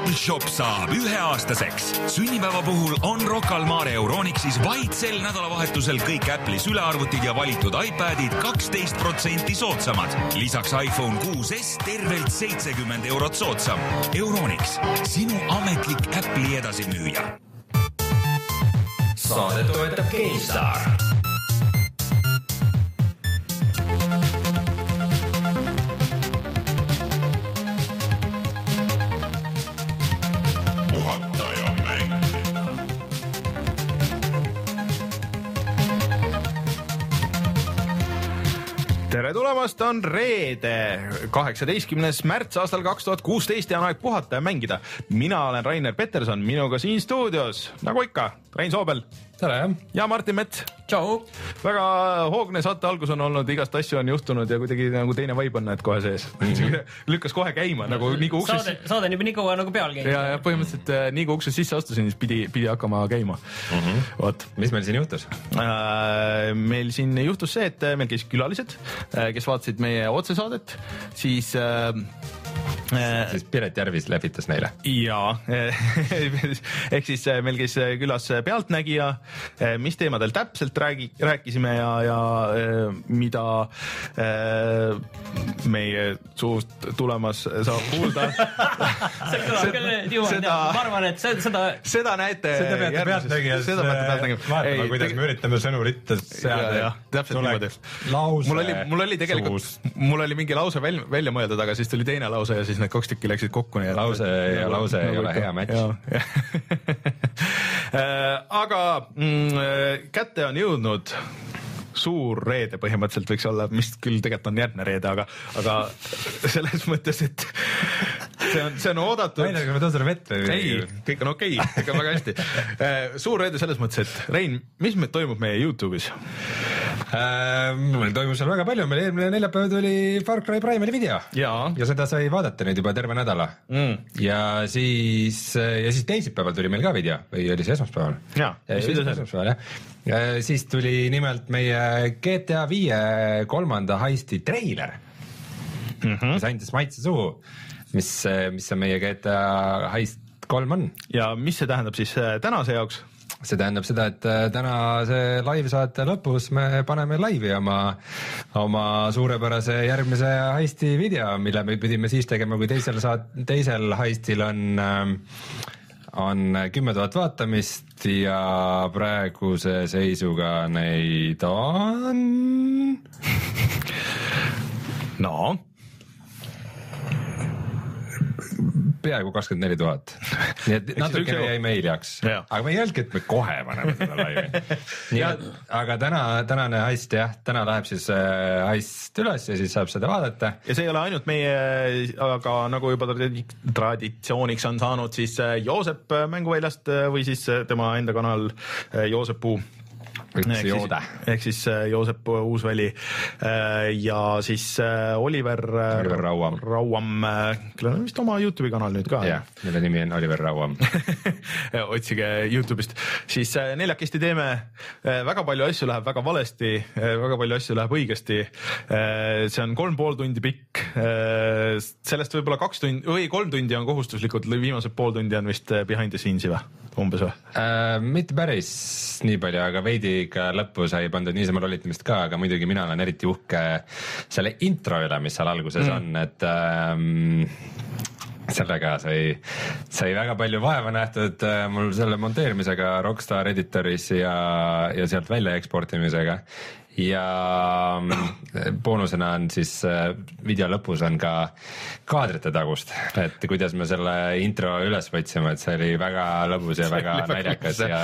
Apple Shop saab üheaastaseks. sünnipäeva puhul on Rocca al Mare Euronixis vaid sel nädalavahetusel kõik Apple'i sülearvutid ja valitud iPadid kaksteist protsenti soodsamad. lisaks iPhone 6s tervelt seitsekümmend eurot soodsam. Euronix, sinu ametlik Apple'i edasimüüja. saadet toetab GameStar puedo. Tulemast, on reede, kaheksateistkümnes märts aastal kaks tuhat kuusteist ja on aeg puhata ja mängida. mina olen Rainer Peterson, minuga siin stuudios, nagu ikka, Rein Soobel. tere! ja Martin Mets. tšau! väga hoogne saate algus on olnud, igast asju on juhtunud ja kuidagi nagu teine vibe on, et kohe sees lükkas kohe käima nagu nii kui uksest. saade, saade on juba nii kaua nagu peal käinud. ja, ja põhimõtteliselt äh, nii kui uksest sisse astusin, siis pidi, pidi hakkama käima mm -hmm.. vot. mis meil siin juhtus äh,? meil siin juhtus see, et meil käisid külalised, kes vaatasid meie otsesaadet, siis äh, siis Piret Järvis lehvitas neile. jaa ehk siis meil käis külas Pealtnägija, mis teemadel täpselt räägi-, rääkisime ja, ja mida meie suust tulemas saab kuulda see kõlab küll juurde, ma arvan, et seda, seda. seda näete. seda peate Pealtnägijas vaatama, kuidas me üritame sõnurit seada. täpselt niimoodi. mul oli, mul oli tegelikult, mul oli mingi lause välja, välja mõeldud, aga siis tuli teine lause ja siis need kaks tükki läksid kokku, nii et. lause ja nagu, lause nagu ei ole hea matš. aga mm, kätte on jõudnud suur reede põhimõtteliselt võiks olla, mis küll tegelikult on järgmine reede, aga, aga selles mõttes, et see on, see on oodatud. Rainer, kas ma toon sulle vett või? ei, kõik on okei okay,, kõik on väga hästi. suur reede selles mõttes, et Rein, mis meil toimub meie Youtube'is äh,? meil toimus seal väga palju, meil eelmine neljapäev tuli Far Cry Primal'i video ja, ja seda sai vaadata nüüd juba terve nädala mm.. ja siis, ja siis teisipäeval tuli meil ka video või oli see esmaspäeval? jaa, esmaspäeval jah. Siis tuli nimelt meie GTA viie kolmanda heisti treiler mm, -hmm. mis andis maitse suhu, mis, mis see meie GTA heist kolm on. ja mis see tähendab siis tänase jaoks? see tähendab seda, et tänase laivsaate lõpus me paneme laivi oma, oma suurepärase järgmise heisti video, mille me pidime siis tegema, kui teisel saat-, teisel heistil on on kümme tuhat vaatamist ja praeguse seisuga neid on no peaaegu kakskümmend neli tuhat. nii et natukene jäime hiljaks, aga me ei öelnudki, et me kohe paneme seda laivi. aga täna, tänane heist jah, täna läheb siis äh, heist üles ja siis saab seda vaadata. ja see ei ole ainult meie, aga nagu juba traditsiooniks on saanud, siis äh, Joosep Mänguväljast äh, või siis tema enda kanal Joosep Üks joode. ehk siis Joosep Uusväli ja siis Oliver, Oliver Rauam, Rauam, kellel on vist oma Youtube'i kanal nüüd ka. jah, mille nimi on Oliver Rauam otsige Youtube'ist, siis neljakesti teeme, väga palju asju läheb väga valesti, väga palju asju läheb õigesti. see on kolm pool tundi pikk, sellest võib-olla kaks tundi või kolm tundi on kohustuslikud, viimased pool tundi on vist behind the scenes'i või, umbes või äh,? mitte päris nii palju, aga veidi ikka lõppu sai pandud niisama lolitamist ka, aga muidugi mina olen eriti uhke selle intro üle, mis seal alguses mm. on, et ähm, sellega sai, sai väga palju vaeva nähtud mul selle monteerimisega Rockstar Editoris ja, ja sealt välja eksportimisega ja boonusena on siis video lõpus on ka kaadrite tagust, et kuidas me selle intro üles võtsime, et see oli väga lõbus ja väga naljakas ja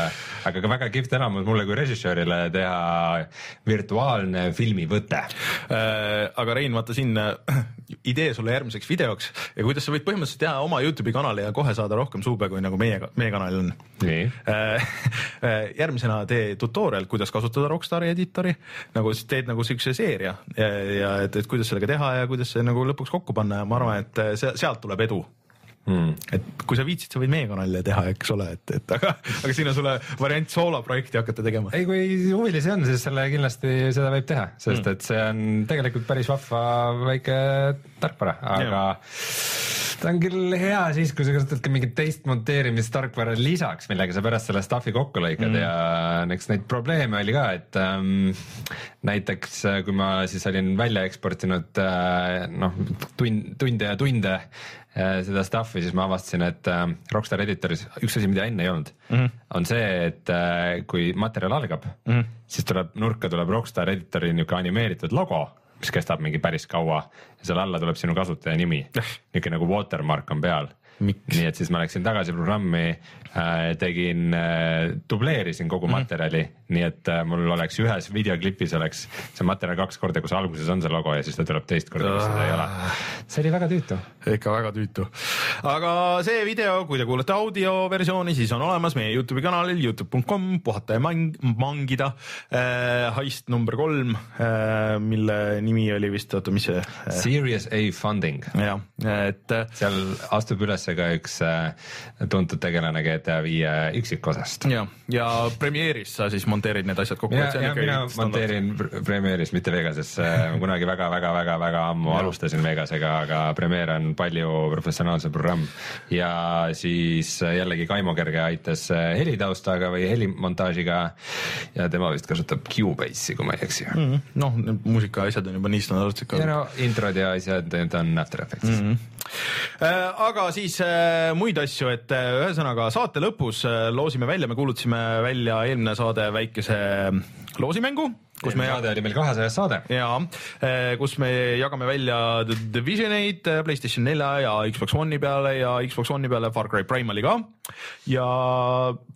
aga ka väga kihvt elamus mulle kui režissöörile teha virtuaalne filmivõte äh,. aga Rein, vaata siin idee sulle järgmiseks videoks ja kuidas sa võid põhimõtteliselt teha oma Youtube'i kanali ja kohe saada rohkem suube, kui nagu meie, meie kanalil on. nii järgmisena tee tutorial, kuidas kasutada Rockstari editori nagu teed nagu siukse seeria. Ja, ja et, et kuidas sellega teha ja kuidas see nagu lõpuks kokku panna. Ja ma arvan, et see, sealt tuleb edu hmm.. et kui sa viitsid, sa võid meie kanalile teha, eks ole, et, et aga, aga siin on sulle variant sooloprojekti hakata tegema. ei, kui huvilisi on, siis selle kindlasti seda võib teha, sest hmm. et see on tegelikult päris vahva väike tarkvara, aga ja ta on küll hea siis, kui sa kasutad ka mingit teist monteerimistarkvara lisaks, millega sa pärast selle stuff'i kokku lõikad mm. ja eks neid probleeme oli ka, et ähm, näiteks äh, kui ma siis olin välja eksportinud äh, noh, tund, tunde ja tunde seda stuff'i, siis ma avastasin, et äh, Rockstar Editoris üks asi, mida enne ei olnud mm, -hmm. on see, et äh, kui materjal algab mm, -hmm. siis tuleb nurka tuleb Rockstar Editori niisugune animeeritud logo mis kestab mingi päris kaua ja seal alla tuleb sinu kasutaja nimi, niisugune nagu watermark on peal. nii et siis ma läksin tagasi programmi äh,, tegin äh,, dubleerisin kogu mm -hmm. materjali, nii et äh, mul oleks ühes videoklipis oleks see materjal kaks korda, kus alguses on see logo ja siis ta tuleb teist korda, kus seda ei ole. see oli väga tüütu. ikka väga tüütu. aga see video, kui te kuulete audioversiooni, siis on olemas meie Youtube'i kanalil Youtube.com, puhata ja mang-, mangida äh,. Heist number kolm äh,, mille nimi oli vist, oota, mis see äh,? Serious A funding. jah, et. Äh, seal astub üles ka üks äh, tuntud tegelane GTA viie üksikosast. ja, ja Premiere'is sa siis monteerid need asjad kokku. ja, ja mina monteerin Premiere'is, mitte Vegases kunagi väga-väga-väga-väga ammu ja. alustasin Vegasega, aga Premiere on palju professionaalsem programm ja siis jällegi Kaimo Kerge aitas helitaustaga või helimontaažiga ja tema vist kasutab Cubase'i, kui ma ei eksi mm -hmm.. noh, muusikaasjad on juba nii standardsed ka. ja no introd ja asjad, need on After Effectsis mm. -hmm. Aga siis äh, muid asju, et äh, ühesõnaga saate lõpus äh, loosime välja, me kuulutasime välja eelmine saade väikese loosimängu kus me saade oli meil kahesajas saade. jaa, kus me jagame välja Divisioneid Playstation nelja ja Xbox One'i peale ja Xbox One'i peale Far Cry Primali ka. ja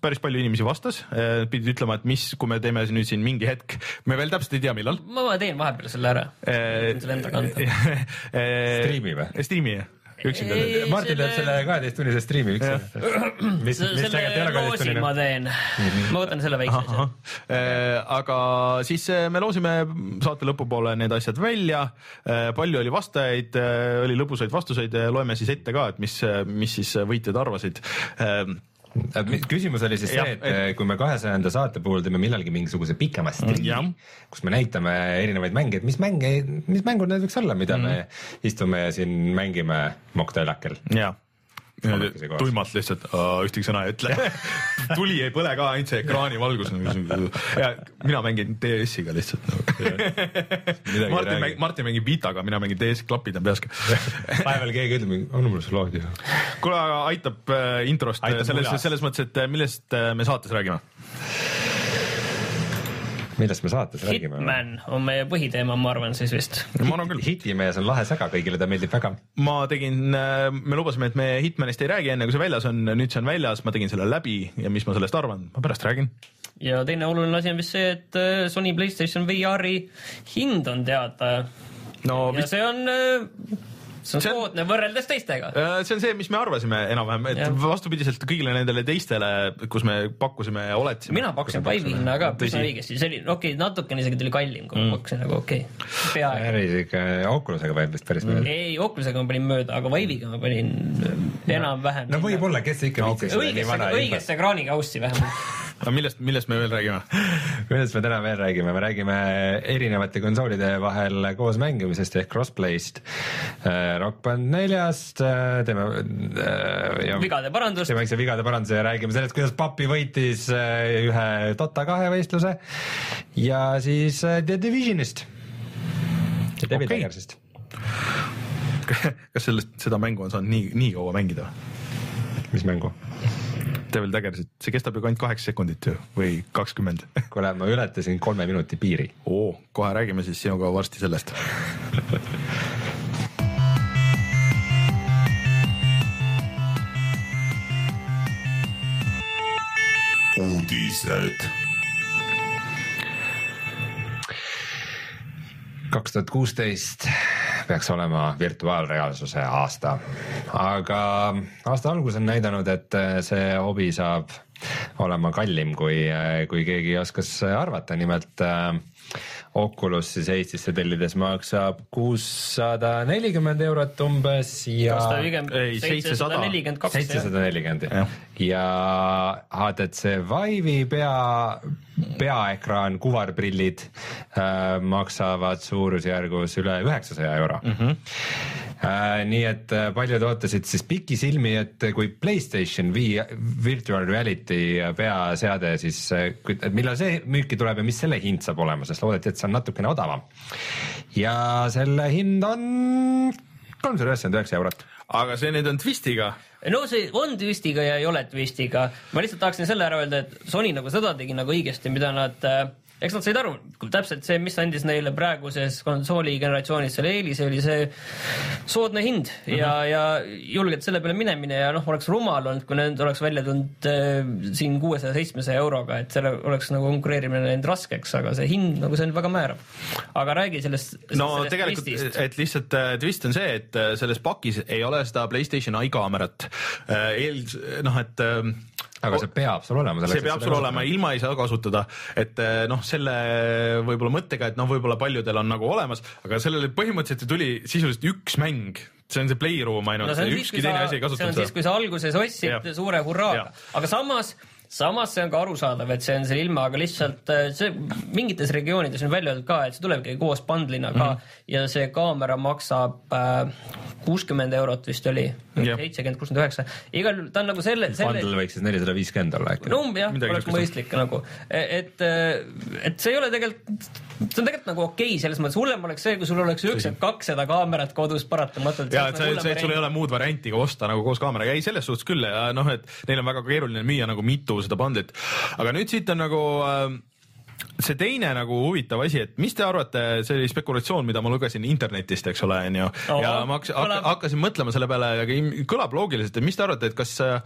päris palju inimesi vastas, pidid ütlema, et mis, kui me teeme nüüd siin mingi hetk, me veel täpselt ei tea, millal. ma teen vahepeal selle ära, selle enda kanda. striimi või? striimi jah üksinda teed? Martin teeb selle kaheteisttunnise striimi üksinda. mis, mis tegelikult ei ole kaheteisttunnine. ma teen mm, -hmm. ma võtan selle väikse asja. Äh, aga siis äh, me loosime saate lõpupoole need asjad välja. Äh, palju oli vastajaid, oli lõbusaid vastuseid, loeme siis ette ka, et mis, mis siis võitjad arvasid küsimus oli siis ja, see, et, et kui me kahesajanda saate puhul teeme millalgi mingisuguse pikema striimi, kus me näitame erinevaid mänge, et mis mänge, mis mängud need võiks olla, mida mm. me istume ja siin mängime mokkteljakel. jah tuimalt lihtsalt ühtegi sõna ei ütle. Tuli ei põle ka, ainult see ekraani valgus ja mina mängin DS-iga lihtsalt Martin mängib, Martin mängib Vitaga, mina mängin DS, klapid on peas vahepeal keegi ütleb, anna mulle see laadi. kuule, aga aitab äh, introst aitab selles, selles mõttes, et äh, millest äh, me saates räägime millest me saates räägime? Hitman on meie põhiteema, ma arvan siis vist. ma arvan küll. hitimees on lahe säga, kõigile ta meeldib väga. ma tegin, äh, me lubasime, et me Hitmanist ei räägi enne, kui see väljas on, nüüd see on väljas, ma tegin selle läbi ja mis ma sellest arvan, ma pärast räägin. ja teine oluline asi on vist see, et äh, Sony Playstation VR-i hind on teada. no ja vist... see on äh, see on soodne võrreldes teistega. Äh, see on see, mis me arvasime enam-vähem, et ja. vastupidiselt kõigile nendele teistele, kus me pakkusime ja oletasime. mina pakkusin Vive'i hinna ka üsna õigesti, see oli okei okay,, natukene isegi tuli kallim, kui mm. ma pakkusin, aga okei okay.. peaaegu. päris ikka Oculusega panid vist päris mööda ei, Oculusega ma panin mööda, aga Vive'iga ma panin enam-vähem. no võib-olla, kes ikka viitsis no, õigesse, õigesse ekraanikaussi vähemalt aga millest, millest me veel räägime millest me täna veel räägime, me räägime erinevate konsoolide vahel koos mängimisest ehk crossplay'st äh,, Rock Band neljast äh,, teeme äh, vigade parandust. teeme väikse vigade paranduse ja räägime sellest, kuidas Papi võitis äh, ühe Dota kahe võistluse ja siis äh, The Divisionist ja David okay. Eggersist kas sellest, seda mängu on saanud nii, nii kaua mängida? mis mängu? Devil Daggersit, see kestab ju ainult kaheksa sekundit ju või kakskümmend. kuule, ma ületasin kolme minuti piiri. oo, kohe räägime siis sinuga varsti sellest uudised kaks tuhat kuusteist peaks olema virtuaalreaalsuse aasta, aga aasta algus on näidanud, et see hobi saab olema kallim, kui, kui keegi oskas arvata, nimelt Oculus siis Eestisse tellides maksab kuussada nelikümmend eurot umbes ja. seitsesada nelikümmend kaks. seitsesada nelikümmend ja HTC Vive'i pea, peaekraan, kuvarprillid äh, maksavad suurusjärgus üle üheksasaja euro mm. -hmm. Nii et äh, paljud ootasid siis pikisilmi, et kui Playstation V virtual reality peaseade siis, äh, et millal see müüki tuleb ja mis selle hind saab olema, sest loodeti, et see on natukene odavam. ja selle hind on kolmsada üheksakümmend üheksa eurot. aga see nüüd on twistiga no see on twistiga ja ei ole twistiga. ma lihtsalt tahaksin selle ära öelda, et Sony nagu seda tegi nagu õigesti, mida nad äh, eks nad said aru, täpselt see, mis andis neile praeguses konsooli generatsioonis selle eelise, oli see soodne hind mm -hmm. ja, ja julgelt selle peale minemine ja noh, oleks rumal olnud, kui need oleks välja tulnud äh, siin kuuesaja, seitsmesaja euroga, et selle oleks nagu konkureerimine läinud raskeks, aga see hind nagu see on väga määrav. aga räägi sellest. no sellest tegelikult, et lihtsalt äh, twist on see, et äh, selles pakis ei ole seda Playstation eye kaamerat äh,. eel, noh, et äh, aga see peab sul olema. see peab sul olema, ilma ei saa kasutada, et eh, noh, selle võib-olla mõttega, et noh, võib-olla paljudel on nagu olemas, aga sellele põhimõtteliselt tuli sisuliselt üks mäng. See on see Playroom ainult. No,, ükski teine asi ei kasuta seda. see on siis, kui sa alguses ostsid suure hurraaga, aga samas samas see on ka arusaadav, et see on seal ilma, aga lihtsalt äh, see mingites regioonides on välja öeldud ka, et see tulebki koos bundle'ina ka mm -hmm. ja see kaamera maksab äh, kuuskümmend äh, eurot vist oli, seitsekümmend, kuuskümmend üheksa. igal juhul ta on nagu selle, selle. Bundle võiks siis nelisada viiskümmend olla äkki. no jah, oleks mõistlik nagu, et, äh, et see ei ole tegelikult, see on tegelikult nagu okei okay, selles mõttes, hullem oleks see, kui sul oleks üheksakümmend kakssada kaamerat kodus paratamatult. ja, et see, see, et sul ei ole muud varianti ka osta nagu koos kaameraga, ei selles suhtes küll ja noh, et neil on väga keeruline müüa nagu mitu seda bundle'it. aga nüüd siit on nagu äh, see teine nagu huvitav asi, et mis te arvate, see oli spekulatsioon, mida ma lugesin internetist, eks ole, onju. ja ma hakkasin, hakkasin mõtlema selle peale, aga kõlab loogiliselt, et mis te arvate, et kas äh,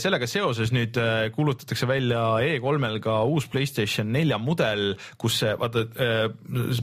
sellega seoses nüüd äh, kuulutatakse välja E3-l ka uus Playstation nelja mudel, kus see, vaata äh,,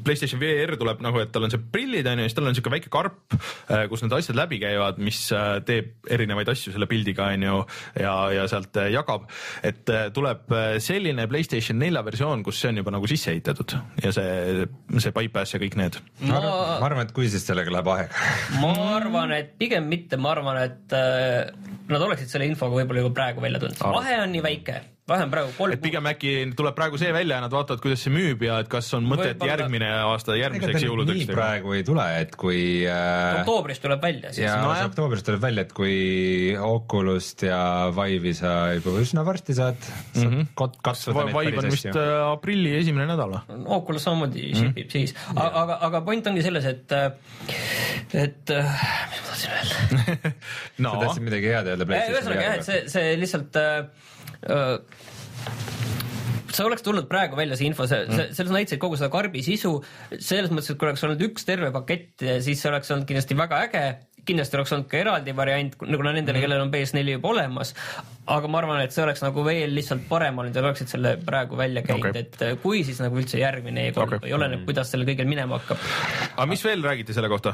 Playstation VR tuleb nagu, et tal on see prillid onju, siis tal on siuke väike karp, äh, kus need asjad läbi käivad, mis äh, teeb erinevaid asju selle pildiga onju ja, ja sealt äh, jagab. et tuleb selline Playstation nelja versioon, kus see on juba nagu sisse ehitatud ja see, see bypass ja kõik need. ma arvan, et kui, siis sellega läheb aega. Ma arvan, et pigem mitte, ma arvan, et äh, nad oleksid selle infoga võib-olla juba praegu välja tulnud, vahe on nii väike vähem praegu kolm. et pigem äkki tuleb praegu see välja ja nad vaatavad, kuidas see müüb ja et kas on mõtet Võibolla... järgmine aasta järgmiseks jõuludeks. nii praegu ei tule, et kui äh.... oktoobris tuleb välja siis. ja no, oktoobris tuleb välja, et kui Oculus't ja Vive'i sa juba üsna varsti saad, saad mm -hmm. katsuda neid päris hästi. vist äh, aprilli esimene nädal või? Oculus samamoodi mm -hmm. ship ib siis, aga, aga point ongi selles, et, äh, et äh, mis ma tahtsin öelda no. sa tahtsid midagi head öelda. ühesõnaga jah, et see, see lihtsalt äh, see oleks tulnud praegu välja, see info, see, see, selles näitasid kogu seda karbi sisu, selles mõttes, et kui oleks olnud üks terve pakett, siis see oleks olnud kindlasti väga äge, kindlasti oleks olnud ka eraldi variant, nagu nendele, kellel on PS4 juba olemas, aga ma arvan, et see oleks nagu veel lihtsalt parem olnud ja oleksid selle praegu välja käinud okay., et äh, kui siis nagu üldse järgmine E3 okay. või oleneb, kuidas sellel kõigel minema hakkab. aga mis veel räägiti selle kohta?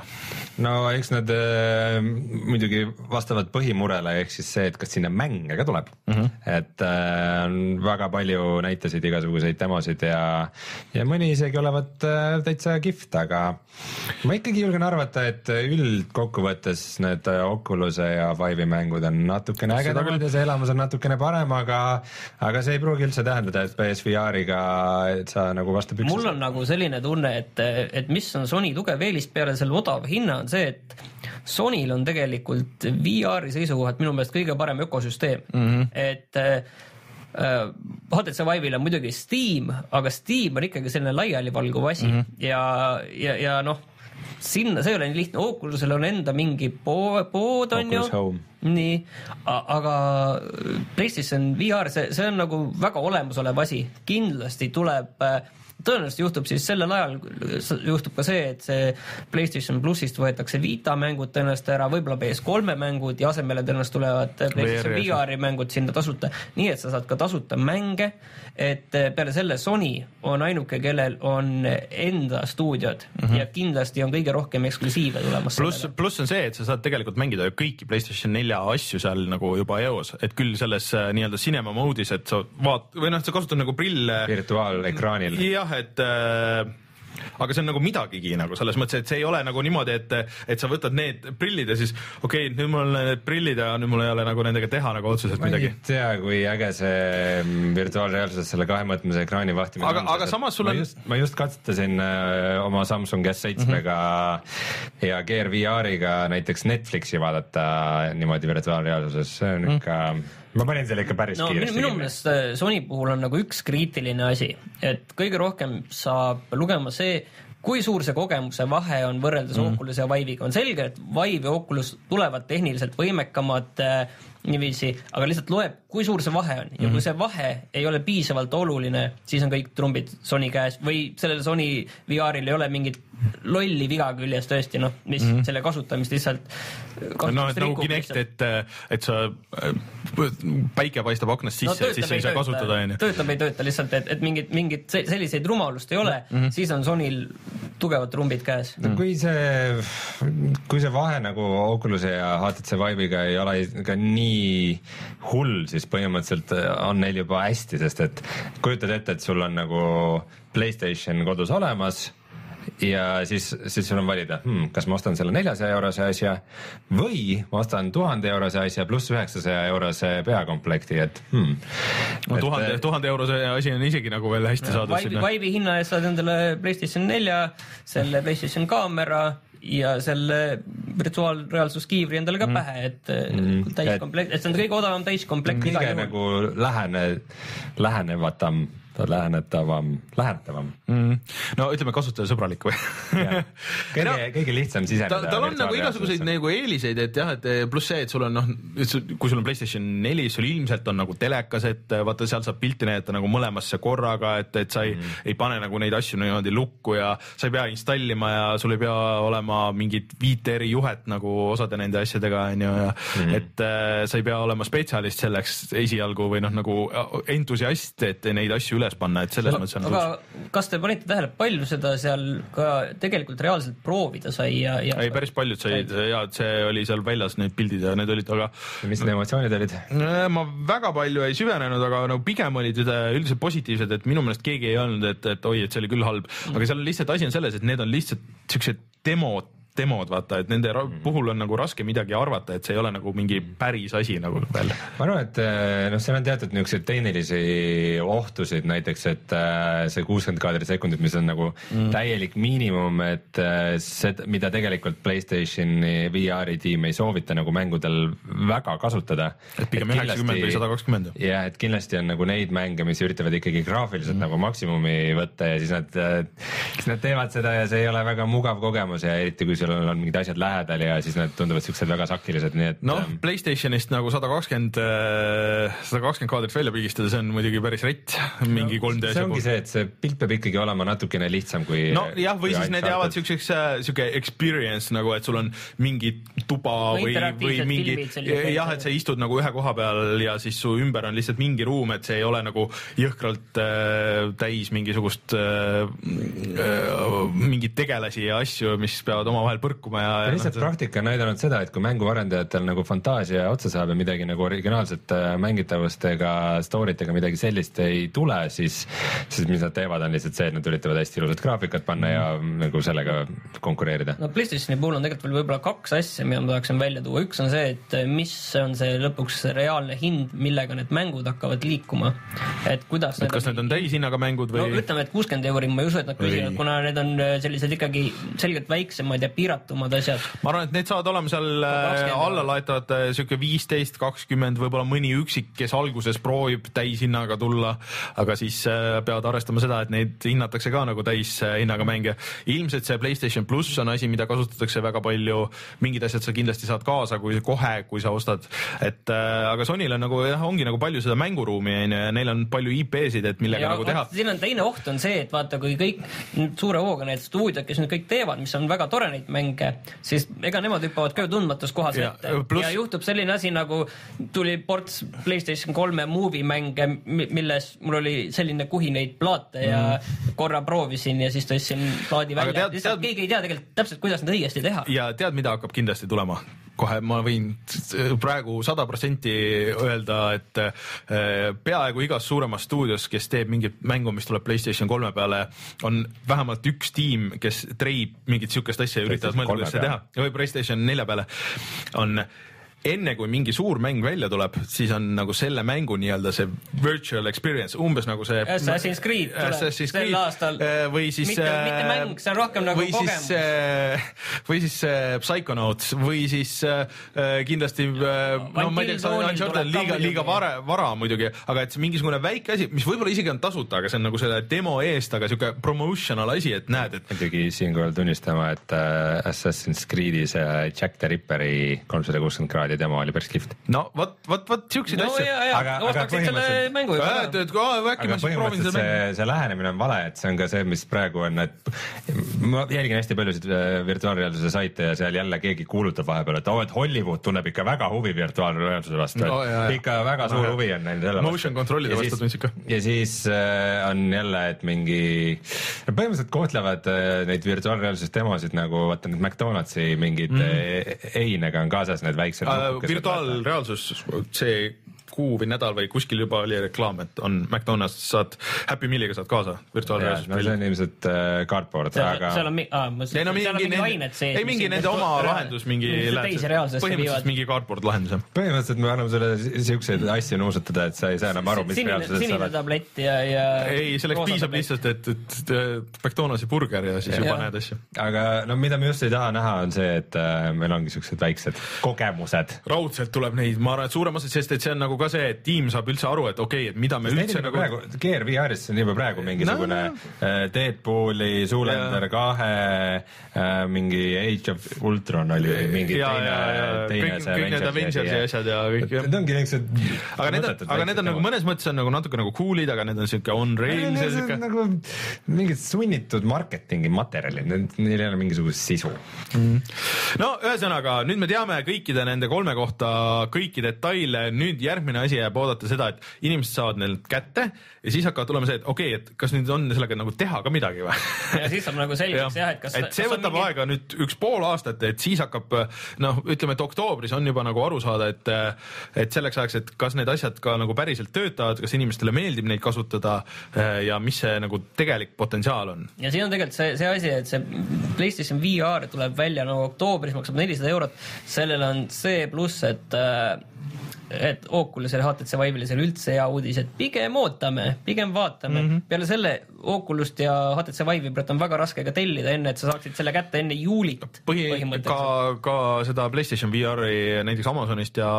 no eks nad äh, muidugi vastavad põhimurele, ehk siis see, et kas sinna mänge ka tuleb mm. -hmm. et äh, väga palju näitasid igasuguseid demosid ja, ja mõni isegi olevat äh, täitsa kihvt, aga ma ikkagi julgen arvata, et üldkokkuvõttes need Oculus'e ja Vive'i mängud on natukene ägedamad ja see elamus on natukene parem, aga, aga see ei pruugi üldse tähendada, et PSVR-iga et sa nagu vastu püksid. mul on nagu selline tunne, et, et mis on Sony tugev eelis peale selle odava hinna, on see, et Sonyl on tegelikult VR-i seisukohalt minu meelest kõige parem ökosüsteem mm, -hmm. et äh, HTC Vive'il on muidugi Steam, aga Steam on ikkagi selline laialivalguv asi mm -hmm. ja, ja, ja noh sinna, see ei ole nii lihtne, Oculusel on enda mingi pood, pood on ju, nii, aga PlayStation VR, see, see on nagu väga olemasolev asi, kindlasti tuleb äh, tõenäoliselt juhtub siis sellel ajal, juhtub ka see, et see PlayStation plussist võetakse Vita mängud tõenäoliselt ära, võib-olla PS3 mängud ja asemele tõenäoliselt tulevad PlayStation VR-i mängud sinna tasuta, nii et sa saad ka tasuta mänge et eh, peale selle Sony on ainuke, kellel on enda stuudiod mm -hmm. ja kindlasti on kõige rohkem eksklusiive tulemas. pluss, pluss on see, et sa saad tegelikult mängida ju kõiki Playstation nelja asju seal nagu juba eos, et küll selles eh, nii-öelda cinema mode'is, et sa vaat- või noh, sa kasutad nagu prille. virtuaalekraanil. jah, et äh, aga see on nagu midagigi nagu selles mõttes, et see ei ole nagu niimoodi, et, et sa võtad need prillid ja siis okei okay,, nüüd mul on need prillid ja nüüd mul ei ole nagu nendega teha nagu otseselt ma midagi ei tea, kui äge see mm, virtuaalreaalsus selle kahemõõtmelise ekraani vahtimine Aga- aga sest et samas sul ma on- ma just katsetasin äh, oma Samsung S7-ga Mhm. ja Gear VR-iga näiteks Netflixi vaadata niimoodi virtuaalreaalsuses, see on ikka, ma panin selle ikka päris no kiiresti minu meelest äh, Sony puhul on nagu üks kriitiline asi, et kõige rohkem saab lugema see, kui suur see kogemuse vahe on võrreldes mm. Oculus ja Vive'iga, on selge, et Vive ja Oculus tulevad tehniliselt võimekamad äh, niiviisi, aga lihtsalt loeb, kui suur see vahe on ja mm. kui see vahe ei ole piisavalt oluline, siis on kõik trumbid Sony käes või sellel Sony VR-il ei ole mingit lolli viga küljes tõesti noh, mis mm. selle kasutamist lihtsalt no et nagu Kinect, et, et sa, päike paistab aknast sisse no,, siis sa ei saa kasutada, onju. töötab, ei tööta lihtsalt, et, et mingit, mingit se- selliseid rumalust ei ole mm, Mhm. -hmm. siis on Sonyl tugevad trumbid käes. no kui see, kui see vahe nagu Oculus'e ja HTC Vive'iga ei ole ka nii hull, siis põhimõtteliselt on neil juba hästi, sest et kujutad ette, et sul on nagu Playstation kodus olemas ja siis, siis sul on valida hmm,, kas ma ostan selle neljasaja eurose asja või ma ostan tuhande eurose asja pluss üheksasaja eurose peakomplekti, et hmm. no tuhande, tuhande eurose asi on isegi nagu veel hästi saadud Vive'i sinna. Vive'i hinna eest saad endale PlayStation nelja, selle PlayStation kaamera ja selle virtuaalreaalsuskiivri endale ka pähe, et mm, täiskomplekt, et see on kõige odavam täiskomplekt kõige nagu lähene, lähenevatam, lähenetavam, lähenetavam mm.. no ütleme kasutajasõbralik või? kõige, kõige lihtsam siseneda. tal, on nagu igasuguseid nagu eeliseid, et jah, et pluss see, et sul on noh, kui sul on Playstation neli, sul ilmselt on nagu telekas, et vaata, seal saab pilti näidata nagu mõlemasse korraga, et, et sa ei mm., ei pane nagu neid asju niimoodi lukku ja sa ei pea installima ja sul ei pea olema mingit viite eri juhet nagu osade nende asjadega onju ja mm. et äh, sa ei pea olema spetsialist selleks esialgu või noh, nagu entusiast, et neid asju üles panna, et selles mõttes on aga kas te panite tähele, palju seda seal ka tegelikult reaalselt proovida sai ja, ja ei, päris paljud said ja et see oli seal väljas need pildid ja need olid, aga mis need emotsioonid olid? Ma väga palju ei süvenenud, aga no pigem olid üldiselt positiivsed, et minu meelest keegi ei öelnud, et, et oi, et see oli küll halb, aga seal lihtsalt asi on selles, et need on lihtsalt siuksed demod, demod, vaata, et nende ra- puhul on nagu raske midagi arvata, et see ei ole nagu mingi päris asi nagu veel. ma arvan, et eh, noh, seal on teatud niisuguseid tehnilisi ohtusid, näiteks et äh, see kuuskümmend kaadrit sekundit, mis on nagu mm. täielik miinimum, et äh, see, mida tegelikult Playstationi VR-i tiim ei soovita nagu mängudel väga kasutada. et pigem üheksakümmend või sada kakskümmend. ja et kindlasti on nagu neid mänge, mis üritavad ikkagi graafiliselt mm. nagu maksimumi võtta ja siis nad, siis nad teevad seda ja see ei ole väga mugav kogemus ja eriti kui sul on, mingid asjad lähedal ja siis nad tunduvad siuksed väga sakilised, nii et noh ähm,, Playstationist nagu sada kakskümmend, sada kakskümmend kaadrit välja pigistada, see on muidugi päris rett, mingi 3D see asja ongi puhul. see, et see pilt peab ikkagi olema natukene lihtsam kui. nojah, või siis need jäävad siukseks äh, siuke experience nagu, et sul on mingi tuba Või või, mingi jah, et sa istud nagu ühe koha peal ja siis su ümber on lihtsalt mingi ruum, et see ei ole nagu jõhkralt äh, täis mingisugust äh, äh, mingeid tegelasi ja asju, mis peavad omavahel põrkuma ja, lihtsalt noh, praktika on näidanud seda, et kui mänguarendajatel nagu fantaasia otsa saab ja midagi nagu originaalset äh, mängitavust ega story't ega midagi sellist ei tule, siis, siis mis nad teevad, on lihtsalt see, et nad üritavad hästi ilusat graafikat panna ja nagu sellega konkureerida. no PlayStationi puhul on tegelikult veel võib-olla kaks asja, mida ma tahaksin välja tuua, üks on see, et mis on see lõpuks reaalne hind, millega need mängud hakkavad liikuma. et kuidas et kas need on täishinnaga mängud no või ütleme, et kuuskümmend euri, ma ei usu, et nad küsivad, kuna need on äh, sellised ikkagi selgelt väiksemad ja piiratumad asjad. ma arvan, et need saavad olema seal äh, 20 allalaetavad äh, sihuke viisteist, kakskümmend, võib-olla mõni üksik, kes alguses proovib täishinnaga tulla, aga siis äh, peavad arvestama seda, et neid hinnatakse ka nagu täishinnaga mänge. ilmselt see Playstation pluss on asi, mida kasutatakse väga palju, mingid asjad sa kindlasti saad kaasa, kui kohe, kui sa ostad, et aga Sonyl on nagu jah, ongi nagu palju seda mänguruumi onju ja neil on palju IP-sid, et millega ja nagu teha siin on teine oht on see, et vaata, kui kõik suure hooga need stuudiod, kes nüüd kõik teevad, mis on väga tore neid mänge, siis ega nemad hüppavad ka ju tundmatus kohas Ja, ette pluss- ja juhtub selline asi nagu tuli ports Playstation kolme movie mänge, milles mul oli selline kuhineid plaate ja korra proovisin ja siis tõstsin plaadi Mm. Välja, lihtsalt tead- keegi ei tea tegelikult täpselt, kuidas neid õigesti teha. ja tead, mida hakkab kindlasti tulema? Kohe ma võin praegu sada protsenti öelda, et äh, peaaegu igas suuremas stuudios, kes teeb mingit mängu, mis tuleb Playstation kolme peale, on vähemalt üks tiim, kes treib mingit siukest asja ja üritavad mõelda, kuidas seda teha. Või Playstation nelja peale on enne kui mingi suur mäng välja tuleb, siis on nagu selle mängu nii-öelda see virtual experience, umbes nagu see Assassin's Creed tuleb sel aastal. Äh, või siis mitte, mitte mäng, see on rohkem nagu või kogemus. siis, või siis Psychonauts või siis äh, kindlasti äh, no ma ei tea, Uncharted liiga, liiga vara, vara muidugi, aga et see mingisugune väike asi, mis võib-olla isegi on tasuta, aga see on nagu selle demo eest, aga sihuke promotional asi, et näed, et muidugi siinkohal tunnistama, et äh, Assassin's Creed'is äh, Jack the Ripperi kolmsada kuuskümmend kraadi Arcadi demo oli päris kihvt. no vot, vot, vot siukseid no, asju. aga, aga põhimõtteliselt, mängu juba ära. aga põhimõtteliselt see, see lähenemine on vale, et see on ka see, mis praegu on, et ma jälgin hästi paljusid äh, virtuaalreaalsuse saite ja seal jälle keegi kuulutab vahepeal, et oo oh,, et Hollywood tunneb ikka väga huvi virtuaalreaalsuse vastu no,, et ikka väga suur no, huvi on neil selle vastu. Motion control'ide vastu tundsid ka. ja siis äh, on jälle, et mingi, põhimõtteliselt kohtlevad äh, neid virtuaalreaalsuse demosid nagu vaata need McDonaldsi mingid mm einega on kaasas need väiksed virtuaalreaalsus, see kuu või nädal või kuskil juba oli reklaam, et on McDonalds, saad Happy Mealiga saad kaasa virtuaalreaalsus. no see on ilmselt äh, cardboard, aga. seal on, aa, ma mõtlesin, et seal on mingi ained sees. ei, mingi nende oma lahendus, mingi. põhimõtteliselt mingi cardboard lahendus jah. põhimõtteliselt me anname sulle siukseid asju nuusutada, et sa ei saa enam aru, mis reaalsuses sa oled. sinine tablett ja, ja. ei, selleks piisab lihtsalt, et, et McDonaldsi burger ja siis juba näed asju. aga no mida me just ei taha näha, on see, et äh, meil ongi siuksed väiksed kogemused. raudselt tuleb neid, ma arvan, et suurem osa, sest et see on nagu ka see, et tiim saab üldse aru, et okei okay,, et mida me Sest üldse nagu. praegu, Gear VR-is on juba praegu mingisugune no, no. Deadpooli, Zoolander kahe, äh, mingi Age of Ultron oli mingi ja, teine, teine kõik, kõik need Avengersi asjad ja kõik. Need ongi niisugused. aga need on, aga need on nagu mõnes mõttes on nagu natuke nagu cool'id, aga need on siuke on rails ja siuke. nagu mingid sunnitud marketingi materjalid, neil ei ole mingisugust sisu mm.. no ühesõnaga nüüd me teame kõikide nende kolme kohta kõiki detaile, nüüd järgmine asi jääb oodata seda, et inimesed saavad neilt kätte ja siis hakkavad tulema see, et okei okay,, et kas nüüd on sellega nagu teha ka midagi või? ja siis saab nagu selgeks jah, et kas. et see kas võtab mingi... aega nüüd üks pool aastat, et siis hakkab noh, ütleme, et oktoobris on juba nagu aru saada, et et selleks ajaks, et kas need asjad ka nagu päriselt töötavad, kas inimestele meeldib neid kasutada ja mis see nagu tegelik potentsiaal on. ja siin on tegelikult see, see asi, et see PlayStation VR tuleb välja nagu oktoobris, maksab nelisada eurot, sellel on see pluss, et et Oculusel HTC Vive'il üldse hea uudis, et pigem ootame, pigem vaatame mm. -hmm. peale selle Oculust ja HTC Vive'i praegu on väga raske ka tellida, enne et sa saaksid selle kätte enne juulit Põhi, ka, ka seda Playstation VR-i näiteks Amazonist ja,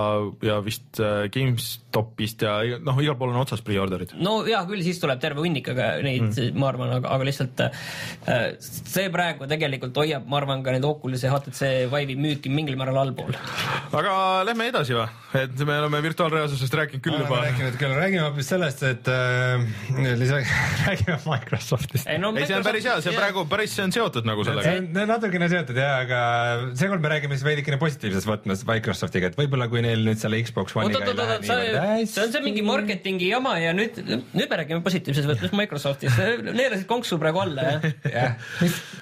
ja vist äh, GameStopist ja noh, igal pool on otsas pre-order'id. no hea küll, siis tuleb terve hunnik, aga neid mm. ma arvan, aga, aga lihtsalt äh, see praegu tegelikult hoiab, ma arvan, ka need Oculus ja HTC Vive'i müüki mingil määral allpool. aga lähme edasi või, et me oleme virtuaalreaalsusest rääkinud küll juba. rääkinud küll, räägime hoopis sellest, et äh, lisaks räägime Microsoftist. ei, no, ei, see on päris hea, see praegu päris, see on seotud nagu sellega. see on natukene seotud ja, aga seekord me räägime siis veidikene positiivses võtmes Microsoftiga, et võib-olla kui neil nüüd selle Xbox One'iga ei lähe niivõrd hästi. see on see mingi marketingi jama ja nüüd, nüüd me räägime positiivses võtmes Microsoftist, neelasid konksu praegu alla, jah. jah,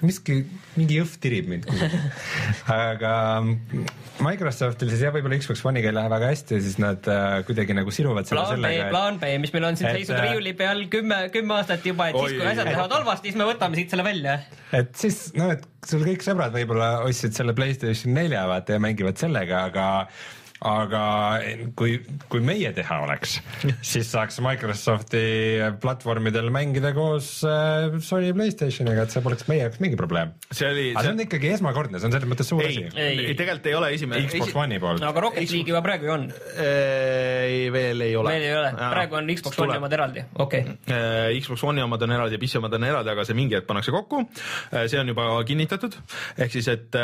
miski, mingi jõhv tirib mind kuhugi. aga Microsoftil siis jah, võib-olla Xbox One'iga ei lähe väga hästi ja siis nad äh, kuidagi nagu siruvad selle plaan sellega. plaan B, mis meil on siin seisnud äh, riiuli peal kümme, kümme aastat juba, et Oi, siis, kui asjad lähevad halvasti, siis me võtame siit selle välja. et siis noh, et sul kõik sõbrad võib-olla ostsid selle Playstation nelja vaata ja mängivad sellega, aga aga kui, kui meie teha oleks, siis saaks Microsofti platvormidel mängida koos äh, Sony Playstationiga, et see poleks meie jaoks mingi probleem. see oli. aga see on ikkagi esmakordne, see on selles mõttes suur ei, asi. ei, tegelikult ei ole esimene. Xbox One'i poolt. no aga Rocket League'i juba praegu ju on. ei, veel ei ole. veel ei ole, praegu on Xbox One'i omad eraldi, okei okay.. Xbox One'i omad on eraldi ja PC omad on eraldi, aga see mingi hetk pannakse kokku. see on juba kinnitatud, ehk siis, et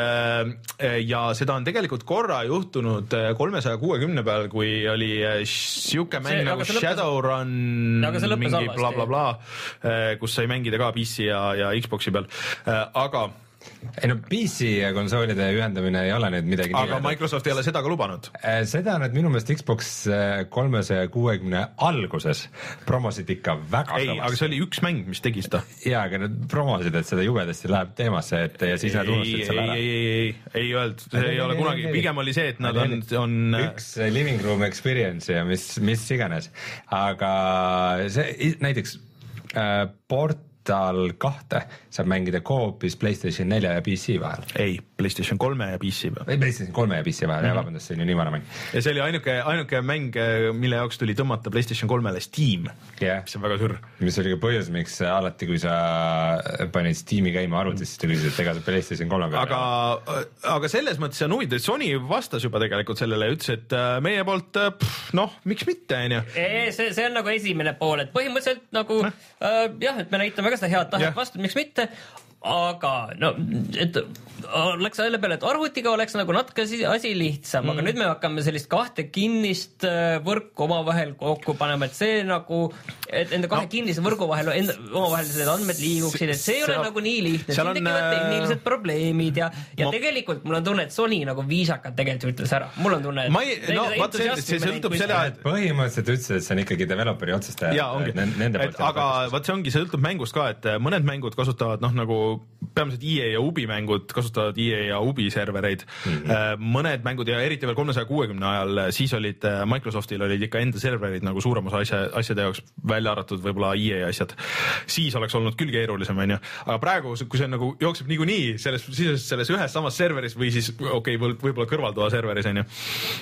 ja seda on tegelikult korra juhtunud kolmesaja kuuekümne peal, kui oli äh, sihuke mäng see, nagu Shadowrun mingi blablabla bla, bla, äh, kus sai mängida ka PC ja, ja Xbox'i peal, äh, aga ei no PC ja konsoolide ühendamine ei ole nüüd midagi aga Microsoft ei ole seda ka lubanud. Äh, seda nad minu meelest Xbox äh, kolmesaja kuuekümne alguses promosid ikka väga ei, aga see oli üks mäng, mis tegi seda. jaa, aga nad promosid, et seda jubedasti läheb teemasse, et ja siis nad unustasid selle ära. ei, ei, ei, ei, ei öeldud, see ei ole kunagi, pigem oli see, et nad on, on. üks living room experience ja mis, mis iganes, aga see näiteks äh, port Portal kahte saab mängida koopis Playstation nelja ja PC vahel. ei, Playstation kolme ja PC vahel. ei, Playstation kolme ja PC vahel mm, -hmm. vabandust, see on ju nii vana mäng. ja see oli ainuke, ainuke mäng, mille jaoks tuli tõmmata Playstation kolmele Steam yeah., mis on väga sürr. mis oli ka põhjus, miks alati, kui sa panid Steam'i käima arvutis, siis ta küsis, et ega sa Playstation kolme peal aga, aga selles mõttes on huvitav, et Sony vastas juba tegelikult sellele ja ütles, et äh, meie poolt äh, noh, miks mitte, onju. see, see on nagu esimene pool, et põhimõtteliselt nagu äh, jah, et me näitame ka seda head tahet vastu, miks mitte, aga no, et läks selle peale, et arvutiga oleks nagu natuke asi lihtsam mm., aga nüüd me hakkame sellist kahte kinnist äh, võrku omavahel kokku panema, et see nagu, et nende kahe no. kinnise võrgu vahel enda, omavahel need andmed liiguksid, et see ei ole nagu nii lihtne, siin tekivad äh, tehnilised probleemid ja, ja ma... tegelikult mul on tunne, et Sony nagu viisakalt tegelikult ütles ära, mul on tunne, et ma ei, no vaata, see, see sõltub selle, et põhimõtteliselt ütlesid, et see on ikkagi developeri otsust ja ongi, et aga vot see ongi, see sõltub mängust ka, et mõned mängud kasutavad noh, nagu peamiselt EA ja Ubi mängud kasutavad EA ja Ubi servereid mm. -hmm. mõned mängud ja eriti veel kolmesaja kuuekümne ajal, siis olid äh, Microsoftil olid ikka enda serverid nagu suurem osa asja, asjade jaoks, välja arvatud võib-olla EA asjad. siis oleks olnud küll keerulisem, onju. aga praegu, kui see nagu jookseb niikuinii selles, selles, selles ühes samas serveris või siis okei okay,, võib-olla kõrvaltoa serveris onju.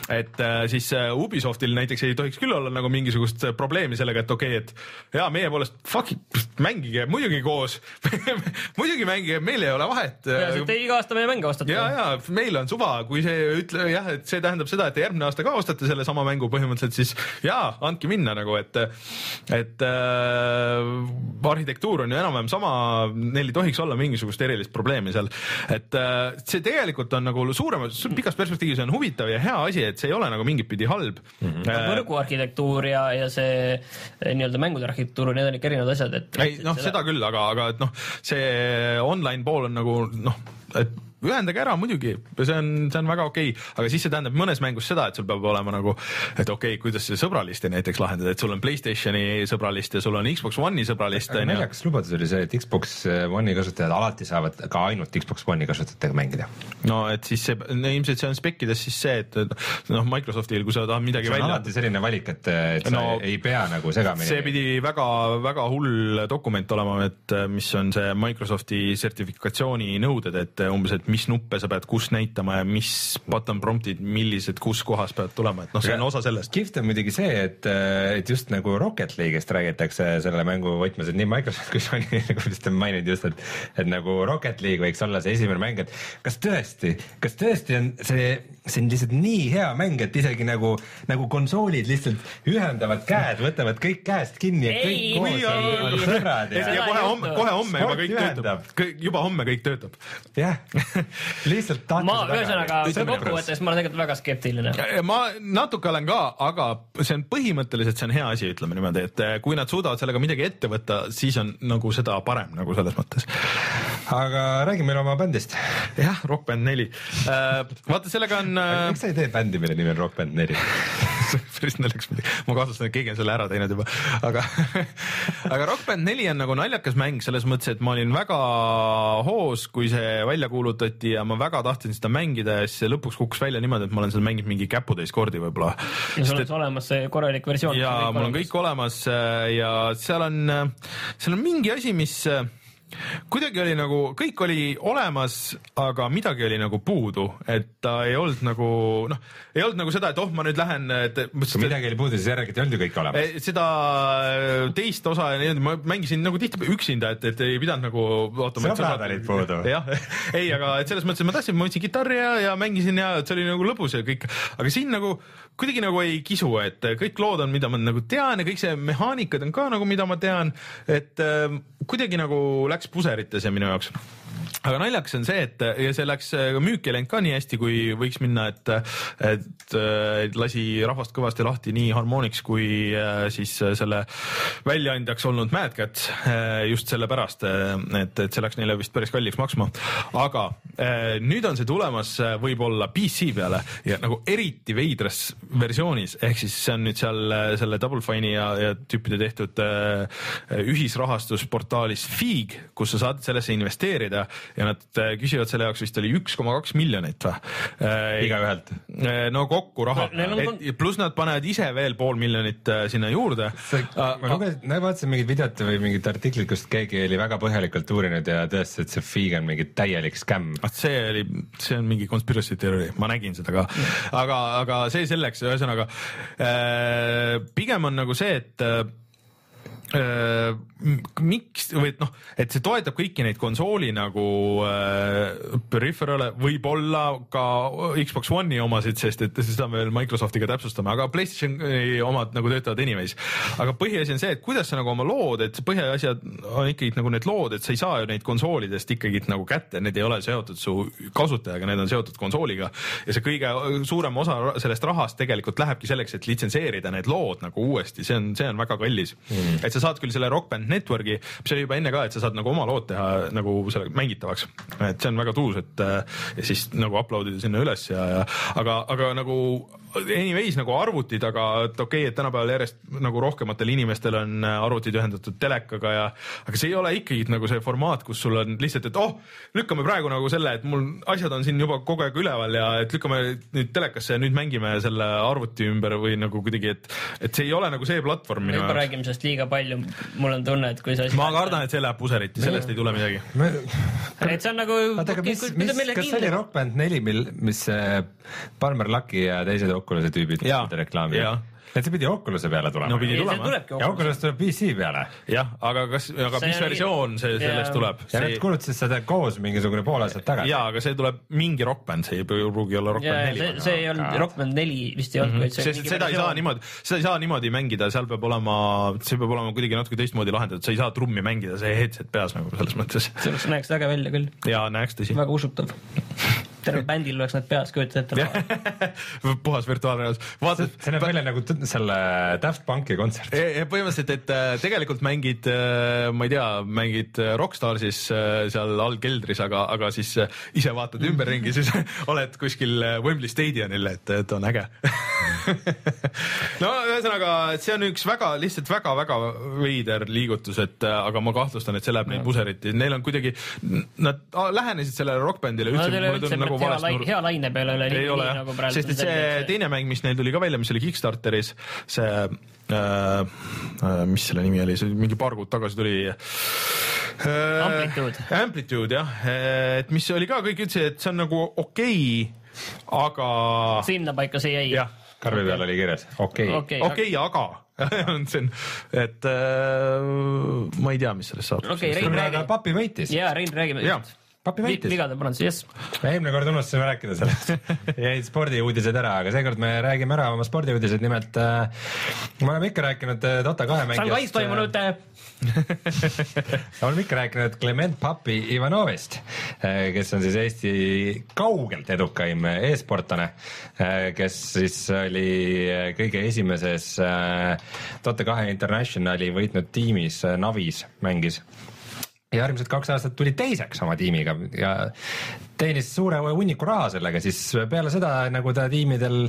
et äh, siis Ubisoftil näiteks ei tohiks küll olla nagu mingisugust probleemi sellega, et okei okay,, et jaa, meie poolest fuck it, mängige muidugi koos muidugi mängige meil ei ole vahet. peaasi, et te iga aasta meie mänge ostate. ja, ja meil on suva, kui see ütle jah, et see tähendab seda, et järgmine aasta ka ostate sellesama mängu põhimõtteliselt, siis jaa, andke minna nagu, et, et äh, arhitektuur on ju enam-vähem sama, neil ei tohiks olla mingisugust erilist probleemi seal. et äh, see tegelikult on nagu suuremas, pikas perspektiivis on huvitav ja hea asi, et see ei ole nagu mingit pidi halb mm. -hmm. Äh, võrguarhitektuur ja, ja see äh, nii-öelda mängude arhitektuur, need on ikka erinevad asjad, et. ei noh, seda küll, aga, aga et noh, see online pool on nagu noh, et ühendage ära muidugi, see on, see on väga okei okay., aga siis see tähendab mõnes mängus seda, et sul peab olema nagu, et okei okay,, kuidas see sõbralisti näiteks lahendada, et sul on Playstationi sõbralist ja sul on Xbox One'i sõbralist. naljakas lubadus oli see, et Xbox One'i kasutajad alati saavad ka ainult Xbox One'i kasutajatega mängida. no et siis see, no ilmselt see on spekkides siis see, et noh, Microsoftil, kui sa tahad midagi see välja. alati selline valik, et, et no, sa ei pea nagu segamini. see pidi väga-väga hull dokument olema, et mis on see Microsofti sertifikatsiooni nõuded, et umbes, et mis nuppe sa pead kus näitama ja mis button prompt'id, millised, kus kohas peavad tulema, et noh, see on osa sellest. kihvt on muidugi see, et, et just nagu Rocket League'ist räägitakse selle mängu võtmes, et nii Microsoft kui Sony nagu vist on maininud just, et, et nagu Rocket League võiks olla see esimene mäng, et kas tõesti, kas tõesti on see, see on lihtsalt nii hea mäng, et isegi nagu, nagu konsoolid lihtsalt ühendavad käed, võtavad kõik käest kinni ja kõik ei, koos on, on sõbrad. ja, ja kohe homme, kohe homme juba kõik töötab, juba homme kõik töötab. jah lihtsalt tahtsin ma ühesõnaga kokkuvõttes ma olen tegelikult väga skeptiline. ma natuke olen ka, aga see on põhimõtteliselt, see on hea asi, ütleme niimoodi, et eh, kui nad suudavad sellega midagi ette võtta, siis on nagu seda parem nagu selles mõttes. aga räägi meile oma bändist. jah, Rock Band neli. Eh, vaata, sellega on. Eh, miks sa ei tee bändi, mille nimi on Rock Band neli päris naljakas muidugi, ma kahtlustan, et keegi on selle ära teinud juba, aga aga Rock Band neli on nagu naljakas mäng selles mõttes, et ma olin väga hoos, kui see välja kuulutati ja ma väga tahtsin seda mängida ja siis see lõpuks kukkus välja niimoodi, et ma olen seda mänginud mingi käputäis kordi võib-olla. ja sul on et... olemas see korralik versioon? ja mul on kõik olemas äh, ja seal on, äh, seal on mingi asi, mis äh, kuidagi oli nagu, kõik oli olemas, aga midagi oli nagu puudu, et ta ei olnud nagu noh, ei olnud nagu seda, et oh, ma nüüd lähen, et. midagi oli puudu, siis järelikult ei olnud ju kõik olemas. Eh, seda eh, teist osa ja niimoodi ma mängisin nagu tihti üksinda, et, et ei pidanud nagu ootama. sõbrad olid puudu. jah, ei, aga et selles mõttes, et ma tahtsin, ma võtsin kitarri ja, ja mängisin ja see oli nagu lõbus ja kõik, aga siin nagu kuidagi nagu ei kisu, et kõik lood on, mida ma nagu tean ja kõik see mehaanikad on ka nagu, mida ma tean, et äh, kuidagi nagu läks puserites ja minu jaoks aga naljakas on see, et ja see läks ka müüki ei läinud ka nii hästi, kui võiks minna, et, et, et lasi rahvast kõvasti lahti nii Harmonix kui äh, siis selle väljaandjaks olnud Mad Cat äh, just sellepärast, et, et see läks neile vist päris kalliks maksma. aga äh, nüüd on see tulemas võib-olla PC peale ja nagu eriti veidras versioonis, ehk siis see on nüüd seal selle Double Fine'i ja, ja tüüpide tehtud ühisrahastusportaalis Fig, kus sa saad sellesse investeerida ja nad äh, küsivad selle jaoks vist oli üks koma kaks miljonit või? Äh, igaühelt? Äh, no kokku raha, pluss nad panevad ise veel pool miljonit sinna juurde. ma lugesin, ma vaatasin mingit videot või mingit artiklit, kus keegi oli väga põhjalikult uurinud ja tõestas, et see Fig on mingi täielik skämm. vot see oli, see on mingi conspiracy theory, ma nägin seda ka, aga, aga see selleks, ühesõnaga pigem on nagu see, et miks või noh, et see toetab kõiki neid konsooli nagu äh, peripherale, võib-olla ka Xbox One'i omasid, sest et seda me veel Microsoftiga täpsustame, aga Playstationi omad nagu töötavad anyways. aga põhiasi on see, et kuidas sa nagu oma lood, et põhiasjad on ikkagi nagu need lood, et sa ei saa ju neid konsoolidest ikkagi nagu kätte, need ei ole seotud su kasutajaga, need on seotud konsooliga. Ja see kõige suurem osa sellest rahast tegelikult lähebki selleks, et litsenseerida need lood nagu uuesti, see on, see on väga kallis. Mm.. et sa saad küll selle Rock Band Network'i, mis oli juba enne ka, et sa saad nagu oma lood teha nagu selle mängitavaks. et see on väga tuus, et ja siis nagu upload ida sinna üles ja, ja aga, aga nagu anyways nagu arvutid, aga et okei okay,, et tänapäeval järjest nagu rohkematel inimestel on arvutid ühendatud telekaga ja aga see ei ole ikkagi nagu see formaat, kus sul on lihtsalt, et oh, lükkame praegu nagu selle, et mul asjad on siin juba kogu aeg üleval ja et lükkame nüüd telekasse ja nüüd mängime selle arvuti ümber või nagu kuidagi, et et see ei ole nagu see platvorm minu jaoks. räägime sellest liiga palju, mul on tunne, et kui see asi ma kardan, et see läheb puseriti, sellest ei tule midagi. et see on nagu oota, aga mis, mis, kas see oli Rock Band neli, mil, mis Palmer Lucky ja teised Oculus'i tüübid tegid reklaami? et see pidi Oculus'e peale tulema. no pidi tulema. ja Oculus tuleb PC peale. jah, aga kas, aga see mis versioon see sellest tuleb? ja nad kuulutasid seda koos mingisugune pool aastat tagasi. jaa, aga see tuleb mingi Rock Band, see ei pruugi olla Rock Band neli. see, see ei olnud Rock Band neli vist ei olnud mm, -hmm. sest seda ei saa niimoodi, seda ei saa niimoodi mängida, seal peab olema, see peab olema kuidagi natuke teistmoodi lahendatud, sa ei saa trummi mängida, see headset peas nagu selles mõttes. see näeks äge välja küll. jaa, näeks tõsi. väga usutav tervel bändil oleks need peas, kujutad ette puhas virtuaalreaalsus. vaatad. see näeb välja nagu selle Daft Punki kontsert. põhimõtteliselt, et äh, tegelikult mängid, äh, ma ei tea, mängid äh, Rockstarsis seal all keldris, aga, aga siis ise vaatad ümberringi, siis oled kuskil Wembley Stadionil, et, et on äge no ühesõnaga, see on üks väga lihtsalt väga-väga veider liigutus, et aga ma kahtlustan, et see läheb neil puseriti, neil on kuidagi, nad lähenesid sellele rokkbändile üldse, mulle tundub nagu valest nurga. hea laine peal ei ole ei ole, nagu sest et see teine mäng, mis neil tuli ka välja, mis oli Kickstarteris, see äh, äh, mis selle nimi oli, see mingi paar kuud tagasi tuli äh,. Amplitude. Amplitude jah, et mis oli ka, kõik ütlesid, et see on nagu okei okay,, aga. sinnapaika see jäi. jah karvi peal oli kirjas okei okay. okei okay, aga on see on, et äh, ma ei tea, mis sellest saab. okei okay,, Rein räägi. papi võitis. jaa, Rein räägime. Papi võitis. vigade parandus, jess. eelmine kord unustasime rääkida sellest jäid spordiuudised ära, aga seekord me räägime ära oma spordiuudised, nimelt äh, me oleme ikka rääkinud äh, Dota kahe mängijast. Shanghais toimunud äh, oleme ikka rääkinud Clement Papi Ivanovist, äh, kes on siis Eesti kaugelt edukaim e-sportlane, äh, kes siis oli kõige esimeses Dota kahe Internationali võitnud tiimis, Navis mängis järgmised kaks aastat tuli teiseks oma tiimiga ja teenis suure hunniku raha sellega, siis peale seda, nagu ta tiimidel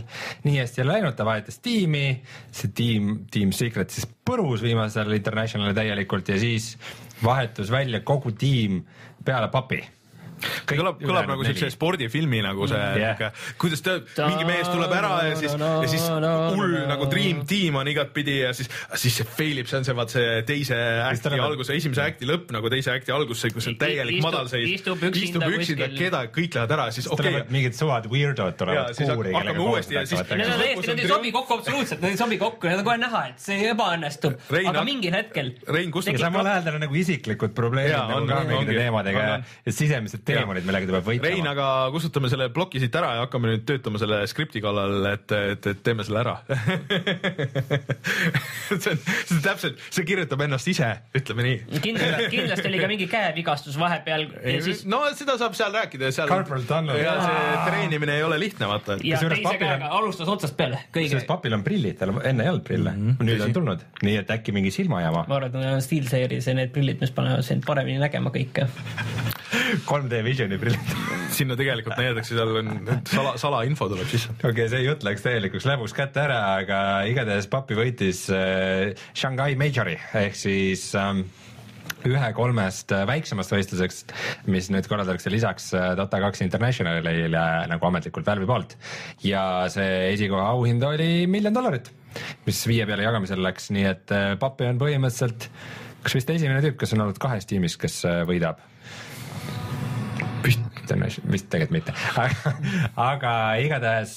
nii hästi ei läinud, ta vahetas tiimi, see tiim, Team Secret siis põrus viimasel Internationalil täielikult ja siis vahetus välja kogu tiim peale papi kõlab, kõlab nagu siukse spordifilmi nagu see yeah., kuidas ta, mingi mees tuleb ära ja siis, ja siis hull nagu dream team on igatpidi ja siis, siis see fail ib, see on see vaat see teise äkti algus, esimese äkti lõpp nagu teise äkti algus, kus on täielik madalseis. istub üksinda, üksinda, keda kõik lähevad ära, siis okei okay.. mingid suvad weirdo'd tulevad kuuri. hakkame uuesti ja siis. Need on täiesti, need ei sobi kokku absoluutselt, need ei sobi kokku, need on kohe näha, et see ebaõnnestub, aga mingil hetkel. Rein, kus samal ajal tal on nagu isiklikud probleemid nagu ka mingite teemadega ja sisemised teemonid, millega ta peab Rein, võitlema. aga kustutame selle ploki siit ära ja hakkame nüüd töötama selle skripti kallal, et, et, et teeme selle ära see on, see on täpselt, see kirjutab ennast ise, ütleme nii. kindlasti, kindlasti oli ka mingi käevigastus vahepeal ja siis no seda saab seal rääkida seal. Carpal tunnel. ja see treenimine ei ole lihtne, vaata. ja kusjuures teise papil on- käega alustas otsast peale sest. papil on prillid, tal enne ei olnud prille mm, -hmm. nüüd on tulnud, nii et äkki mingi silmajama. ma arvan, et need on SteelSeries ja need prillid, mis panevad sind paremini nägema kõike. 3D Visioni prillid. sinna tegelikult näidatakse, seal on sala, salainfo tuleb sisse. okei okay,, see jutt läks täielikuks läbus kätte ära, aga igatahes papi võitis äh, Shanghai Majori ehk siis ähm, ühe kolmest äh, väiksemast võistlusest, mis nüüd korraldatakse lisaks äh, Dota kaks Internationalile nagu ametlikult Valve'i poolt ja see esikoha auhind oli miljon dollarit, mis viie peale jagamisel läks, nii et äh, papi on põhimõtteliselt kas vist esimene tüüp, kes on olnud kahes tiimis, kes äh, võidab International, vist tegelikult mitte, aga igatahes,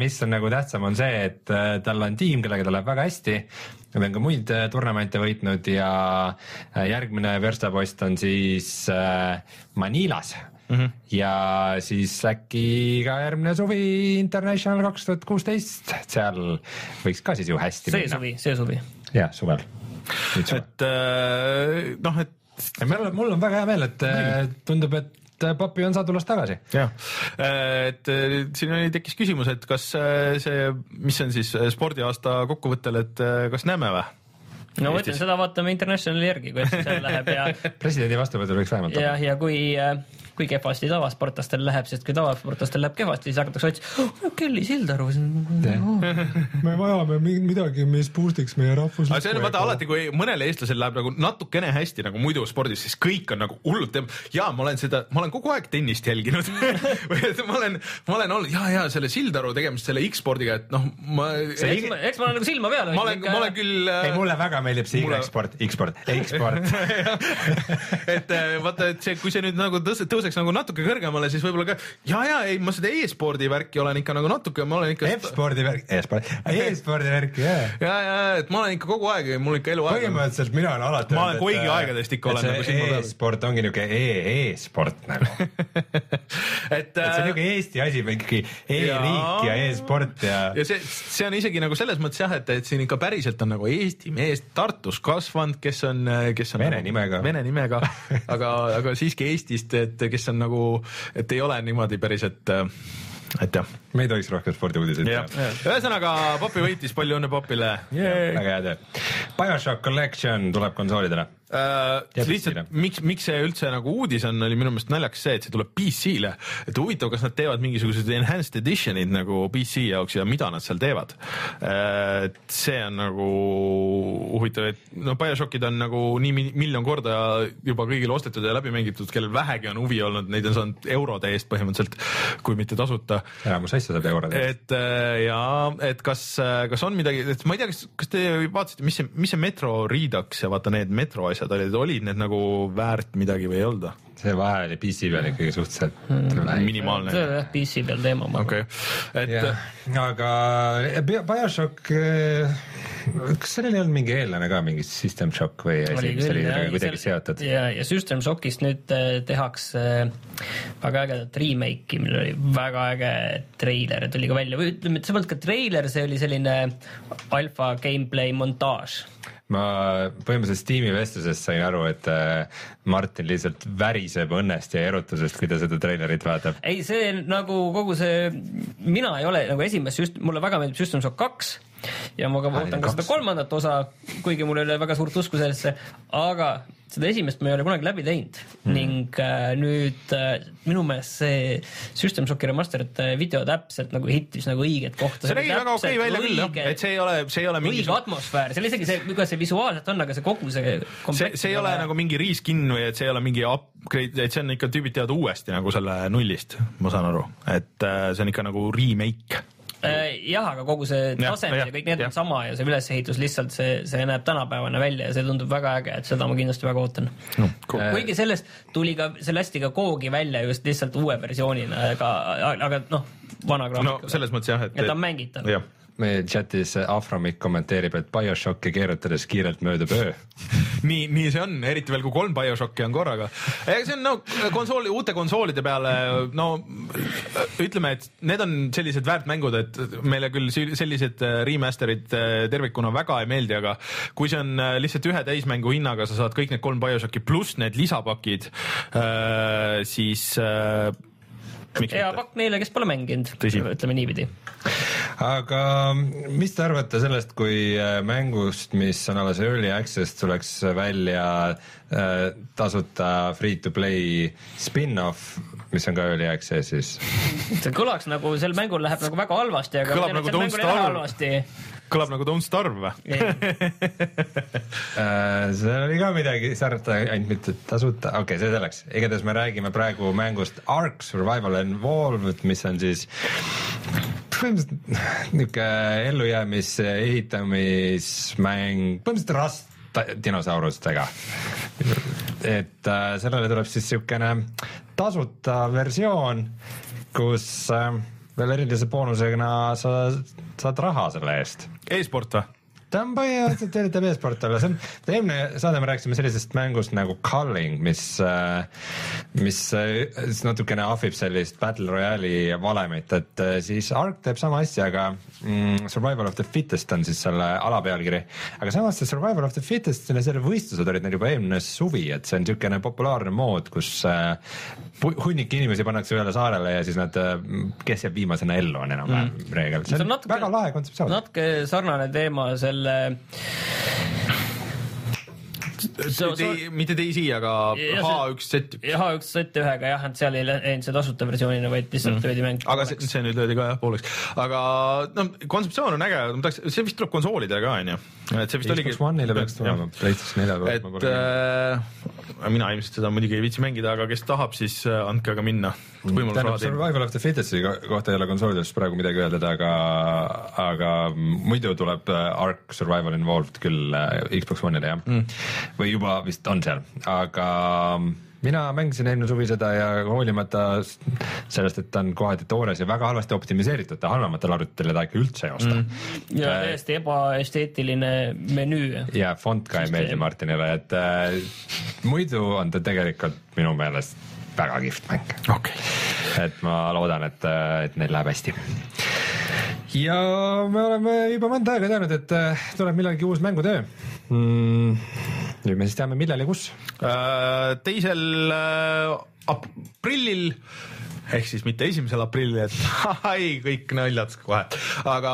mis on nagu tähtsam, on see, et äh, tal on tiim, kellega tal läheb väga hästi. Nad on ka muid äh, turnamente võitnud ja äh, järgmine verstapost on siis äh, Manilas mm. -hmm. ja siis äkki ka järgmine suvi International kaks tuhat kuusteist, seal võiks ka siis ju hästi see suvi, see suvi. jah, suvel. et äh, noh, et mul on, väga hea meel, et äh, tundub, et äh, papi on saadulas tagasi. jah, et äh, siin oli, tekkis küsimus, et kas äh, see, mis on siis äh, spordiaasta kokkuvõttel, et äh, kas näeme või? no ma ütlen, seda vaatame Internationali järgi, kuidas see seal läheb ja presidendi vastuvõtul võiks vähemalt ja, ja kui, kui kehvasti tavasportlastel läheb, sest kui tavasportlastel läheb kehvasti, siis hakatakse otsima oh,, Kelly Sildaru. me vajame midagi, mis boost'iks meie rahvuslikku aga see on vaata alati, kui mõnel eestlasel läheb nagu natukene hästi nagu muidu spordis, siis kõik on nagu hullult teeb ja ma olen seda, ma olen kogu aeg tennist jälginud või et ma olen, ma olen olnud ja, ja selle Sildaru tegemist selle X-spordiga, et noh, ma, eks ma, eks ma olen nagu silma peal. ma olen, ma olen küll ei, mulle väga meeldib see Mulle- Y-sport, X-sport, X-sport. et äh, vaata, et see, kui see nüüd nagu tõuse- tõuseks nagu natuke kõrgemale, siis võib-olla ka ja, ja ei, ma seda e-spordi värki olen ikka nagu natuke, ma olen ikka F-spordi värk, E-sport, E-spordi värk, jaa. ja, ja, et ma olen ikka kogu aeg, mul ikka eluaeg põhimõtteliselt mina olen alati Ma olen Koigi aegadest ikka olen nagu silma peal. E-sport ongi niuke E-e-sport nagu, et et see on äh, niuke Eesti asi või ikkagi E-riik ja E-sport ja ja see, see on isegi nagu selles mõttes jah, et, et siin ikka päriselt on nagu Eesti mees Tartus kasvanud, kes on, kes on Vene nagu, nimega. vene nimega, aga, aga siiski Eestist, et kes on nagu, et ei ole niimoodi päris, et, et jah. me ei tohiks rohkem spordiuudiseid jah, ühesõnaga Popi võitis, palju õnne Popile. väga hea töö. BioShock Collection tuleb konsoolidele. Uh, lihtsalt miks, miks see üldse nagu uudis on, oli minu meelest naljakas see, et see tuleb PC-le. et huvitav, kas nad teevad mingisugused enhanced edition'id nagu PC jaoks ja mida nad seal teevad. et see on nagu huvitav, et no BioShockid on nagu nii mi- miljon korda juba kõigil ostetud ja läbi mängitud, kellel vähegi on huvi olnud, neid on saanud eurode eest põhimõtteliselt, kui mitte tasuta enamus asju saab eurode eest. et äh, ja, et kas, kas on midagi, et ma ei tea, kas, kas te vaatasite, mis see, mis see Metro Redux ja vaata need Metro asjad olid, olid need nagu väärt midagi või ei olnud? see vahe oli PC peal ikkagi suhteliselt väike. minimaalne see. on jah PC peal teema, okei, et jah, aga Bi- BioShock, kas sellel ei olnud mingi eellane ka, mingi System Shock või asi, mis oli kuidagi seotud? ja, ja System Shockist nüüd äh, tehakse äh, väga ägedat remake'i, millel oli väga äge treiler, tuli ka välja või ütleme, et see polnud ka treiler, see oli selline alfa gameplay montaaž. Ma põhimõtteliselt Steam'i vestlusest sain aru, et äh, Martin lihtsalt väriseb õnnest ja erutusest, kui ta seda treilerit vaatab. ei, see nagu kogu see, mina ei ole nagu esimest just, mulle väga meeldib System Shock kaks ja ma ka ootan ka seda kolmandat osa, kuigi mul ei ole väga suurt usku sellesse, aga seda esimest ma ei ole kunagi läbi teinud mm. ning äh, nüüd äh, minu meelest see System Shocki remastered äh, video täpselt nagu hittis nagu õiget kohta. see nägi väga okei välja küll jah, et see ei ole, see ei ole mingi õige atmosfäär, seal isegi see, kuidas see visuaalselt on, aga see kogu see see, see ei ole nagu mingi reskin või et see ei ole mingi upgrade, et see on ikka tüübid teevad uuesti nagu selle nullist, ma saan aru, et äh, see on ikka nagu remake. Äh, jah, aga kogu see tasemed ja jah, kõik need jah. on sama ja see ülesehitus lihtsalt see, see näeb tänapäevane välja ja see tundub väga äge, et seda ma kindlasti väga ootan no,. cool. Äh, kuigi sellest tuli ka, see lasti ka koogi välja just lihtsalt uue versioonina, aga, aga noh, vana no graafika. selles mõttes jah, et. et ta on mängitav. jah, meie chatis Afromik kommenteerib, et BioShocki keerutades kiirelt möödub öö. nii, nii see on, eriti veel kui kolm BioShocki on korraga. ega see on no konsooli, uute konsoolide peale no ütleme, et need on sellised väärtmängud, et meile küll sellised äh, remaster'id äh, tervikuna väga ei meeldi, aga kui see on äh, lihtsalt ühe täismängu hinnaga, sa saad kõik need kolm BioShocki pluss need lisapakid, siis hea pakk neile, kes pole mänginud, ütleme niipidi. aga mis te arvate sellest, kui äh, mängust, mis on alles early access, tuleks välja äh, tasuta free to play spin-off, mis on ka early access'is? see kõlaks nagu, sel mängul läheb nagu väga halvasti, aga kõlab nagu Don't Starve kõlab nagu Don't Starve või? Äh, seal oli ka midagi sarnast, ainult mitte tasuta, okei okay,, see selleks, igatahes me räägime praegu mängust Ark Survival Involved, mis on siis põhimõtteliselt niisugune ellujäämis ehitamismäng, põhimõtteliselt rast dinosaurustega. et äh, sellele tuleb siis niisugune tasuta versioon, kus äh, veel erilise boonusena sa saad raha selle eest e-sport või? Ta on põhimõtteliselt üritab e-sport olla, see on, eelmine saade me rääkisime sellisest mängust nagu Culling, mis, äh, mis äh, natukene ahvib sellist Battle Royale'i valemit, et äh, siis Ark teeb sama asja, aga mm, Survival of the Fittest on siis selle alapealkiri. aga samas see Survival of the Fittest, selle võistlused olid neil juba eelmine suvi, et see on niisugune populaarne mood, kus hunnik inimesi pannakse ühele saarele ja siis nad, kes jääb viimasena ellu, on enam-vähem mm. reegel. see on natuke, väga lahe kontseptsioon. natuke sarnane teema selle selle So, so, mitte DayZ, aga H1Z1. H1Z1-ga jah, et seal ei läinud see tasuta versioonina, vaid lihtsalt löödi mm. mäng. aga see, see nüüd löödi ka jah pooleks, aga no kontseptsioon on äge, ma tahaks, see vist tuleb konsoolidele ka onju. et see vist oligi. Xbox One'ile peaks tulema, PlayStation neljale. et äh, mina ilmselt seda muidugi ei viitsi mängida, aga kes tahab, siis äh, andke aga minna. tähendab, Survival of the Fittesti kohta ei ole konsoolidest praegu midagi öeldud, aga, aga muidu tuleb äh, Ark Survival Involved küll äh, Xbox One'ile jah mm., või juba vist on seal, aga mina mängisin eelmine suvi seda ja hoolimata sellest, et ta on kohati toores ja väga halvasti optimiseeritud, ta halvematel arvutitel ei taha ikka üldse joosta mm.. ja äh, täiesti ebaesteetiline menüü. ja fond ka ei meeldi Martinile, et äh, muidu on ta tegelikult minu meelest väga kihvt mäng. Okay.. et ma loodan, et, äh, et neil läheb hästi. Ja me oleme juba mõnda aega teadnud, et äh, tuleb millalgi uus mängutöö. Mm nüüd me siis teame, millal ja kus. Äh, teisel äh, aprillil ehk siis mitte esimesel aprillil, et ai, kõik naljad kohe, aga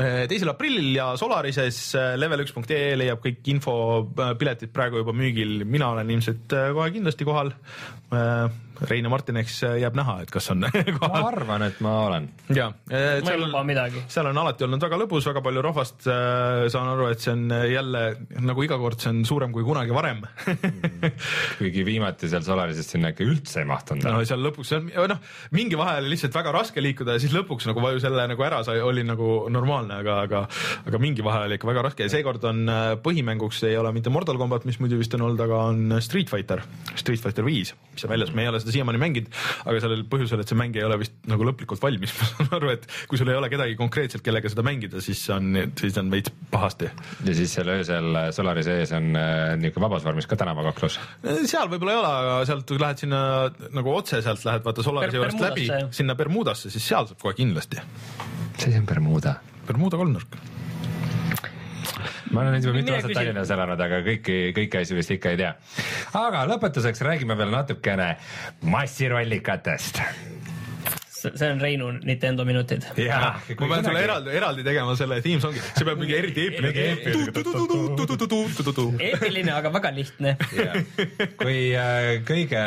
äh, teisel aprillil ja Solarises level1.ee leiab kõik info, piletid praegu juba müügil, mina olen ilmselt kohe kindlasti kohal. Rein ja Martin, eks jääb näha, et kas on kohal. ma arvan, et ma olen. ja, ma ei luba midagi. seal on alati olnud väga lõbus, väga palju rahvast. Äh, saan aru, et see on jälle nagu iga kord, see on suurem kui kunagi varem kuigi viimati seal Solarises sinna ikka üldse ei mahtunud. no seal lõpuks, noh, mingi vahe oli lihtsalt väga raske liikuda ja siis lõpuks nagu vaju selle nagu ära sai, oli nagu normaalne, aga, aga, aga mingi vahe oli ikka väga raske ja seekord on äh, põhimänguks ei ole mitte Mortal Combat, mis muidu vist on olnud, aga on Street Fighter, Street Fighter viis, mis on väljas, me ei ole seda seda siiamaani mänginud, aga sellel põhjusel, et see mäng ei ole vist nagu lõplikult valmis, ma saan aru, et kui sul ei ole kedagi konkreetselt, kellega seda mängida, siis on, siis on veits pahasti. ja siis seal öösel Solari sees on äh, niisugune vabas vormis ka tänavakaklus? seal võib-olla ei ole, aga sealt lähed sinna nagu otse sealt lähed vaata Solarise juurest läbi sinna Bermudasse, siis seal saab kohe kindlasti. mis asi on Bermuda? Bermuda kolmnurk ma olen nüüd juba mitu aastat Tallinnas elanud, aga kõiki, kõiki asju vist ikka ei tea. aga lõpetuseks räägime veel natukene massirollikatest see on Reinu Nintendo minutid. ma pean sulle eraldi, eraldi tegema selle theme song'i, see peab mingi eriti eepiline. eepiline, aga väga lihtne. kui äh, kõige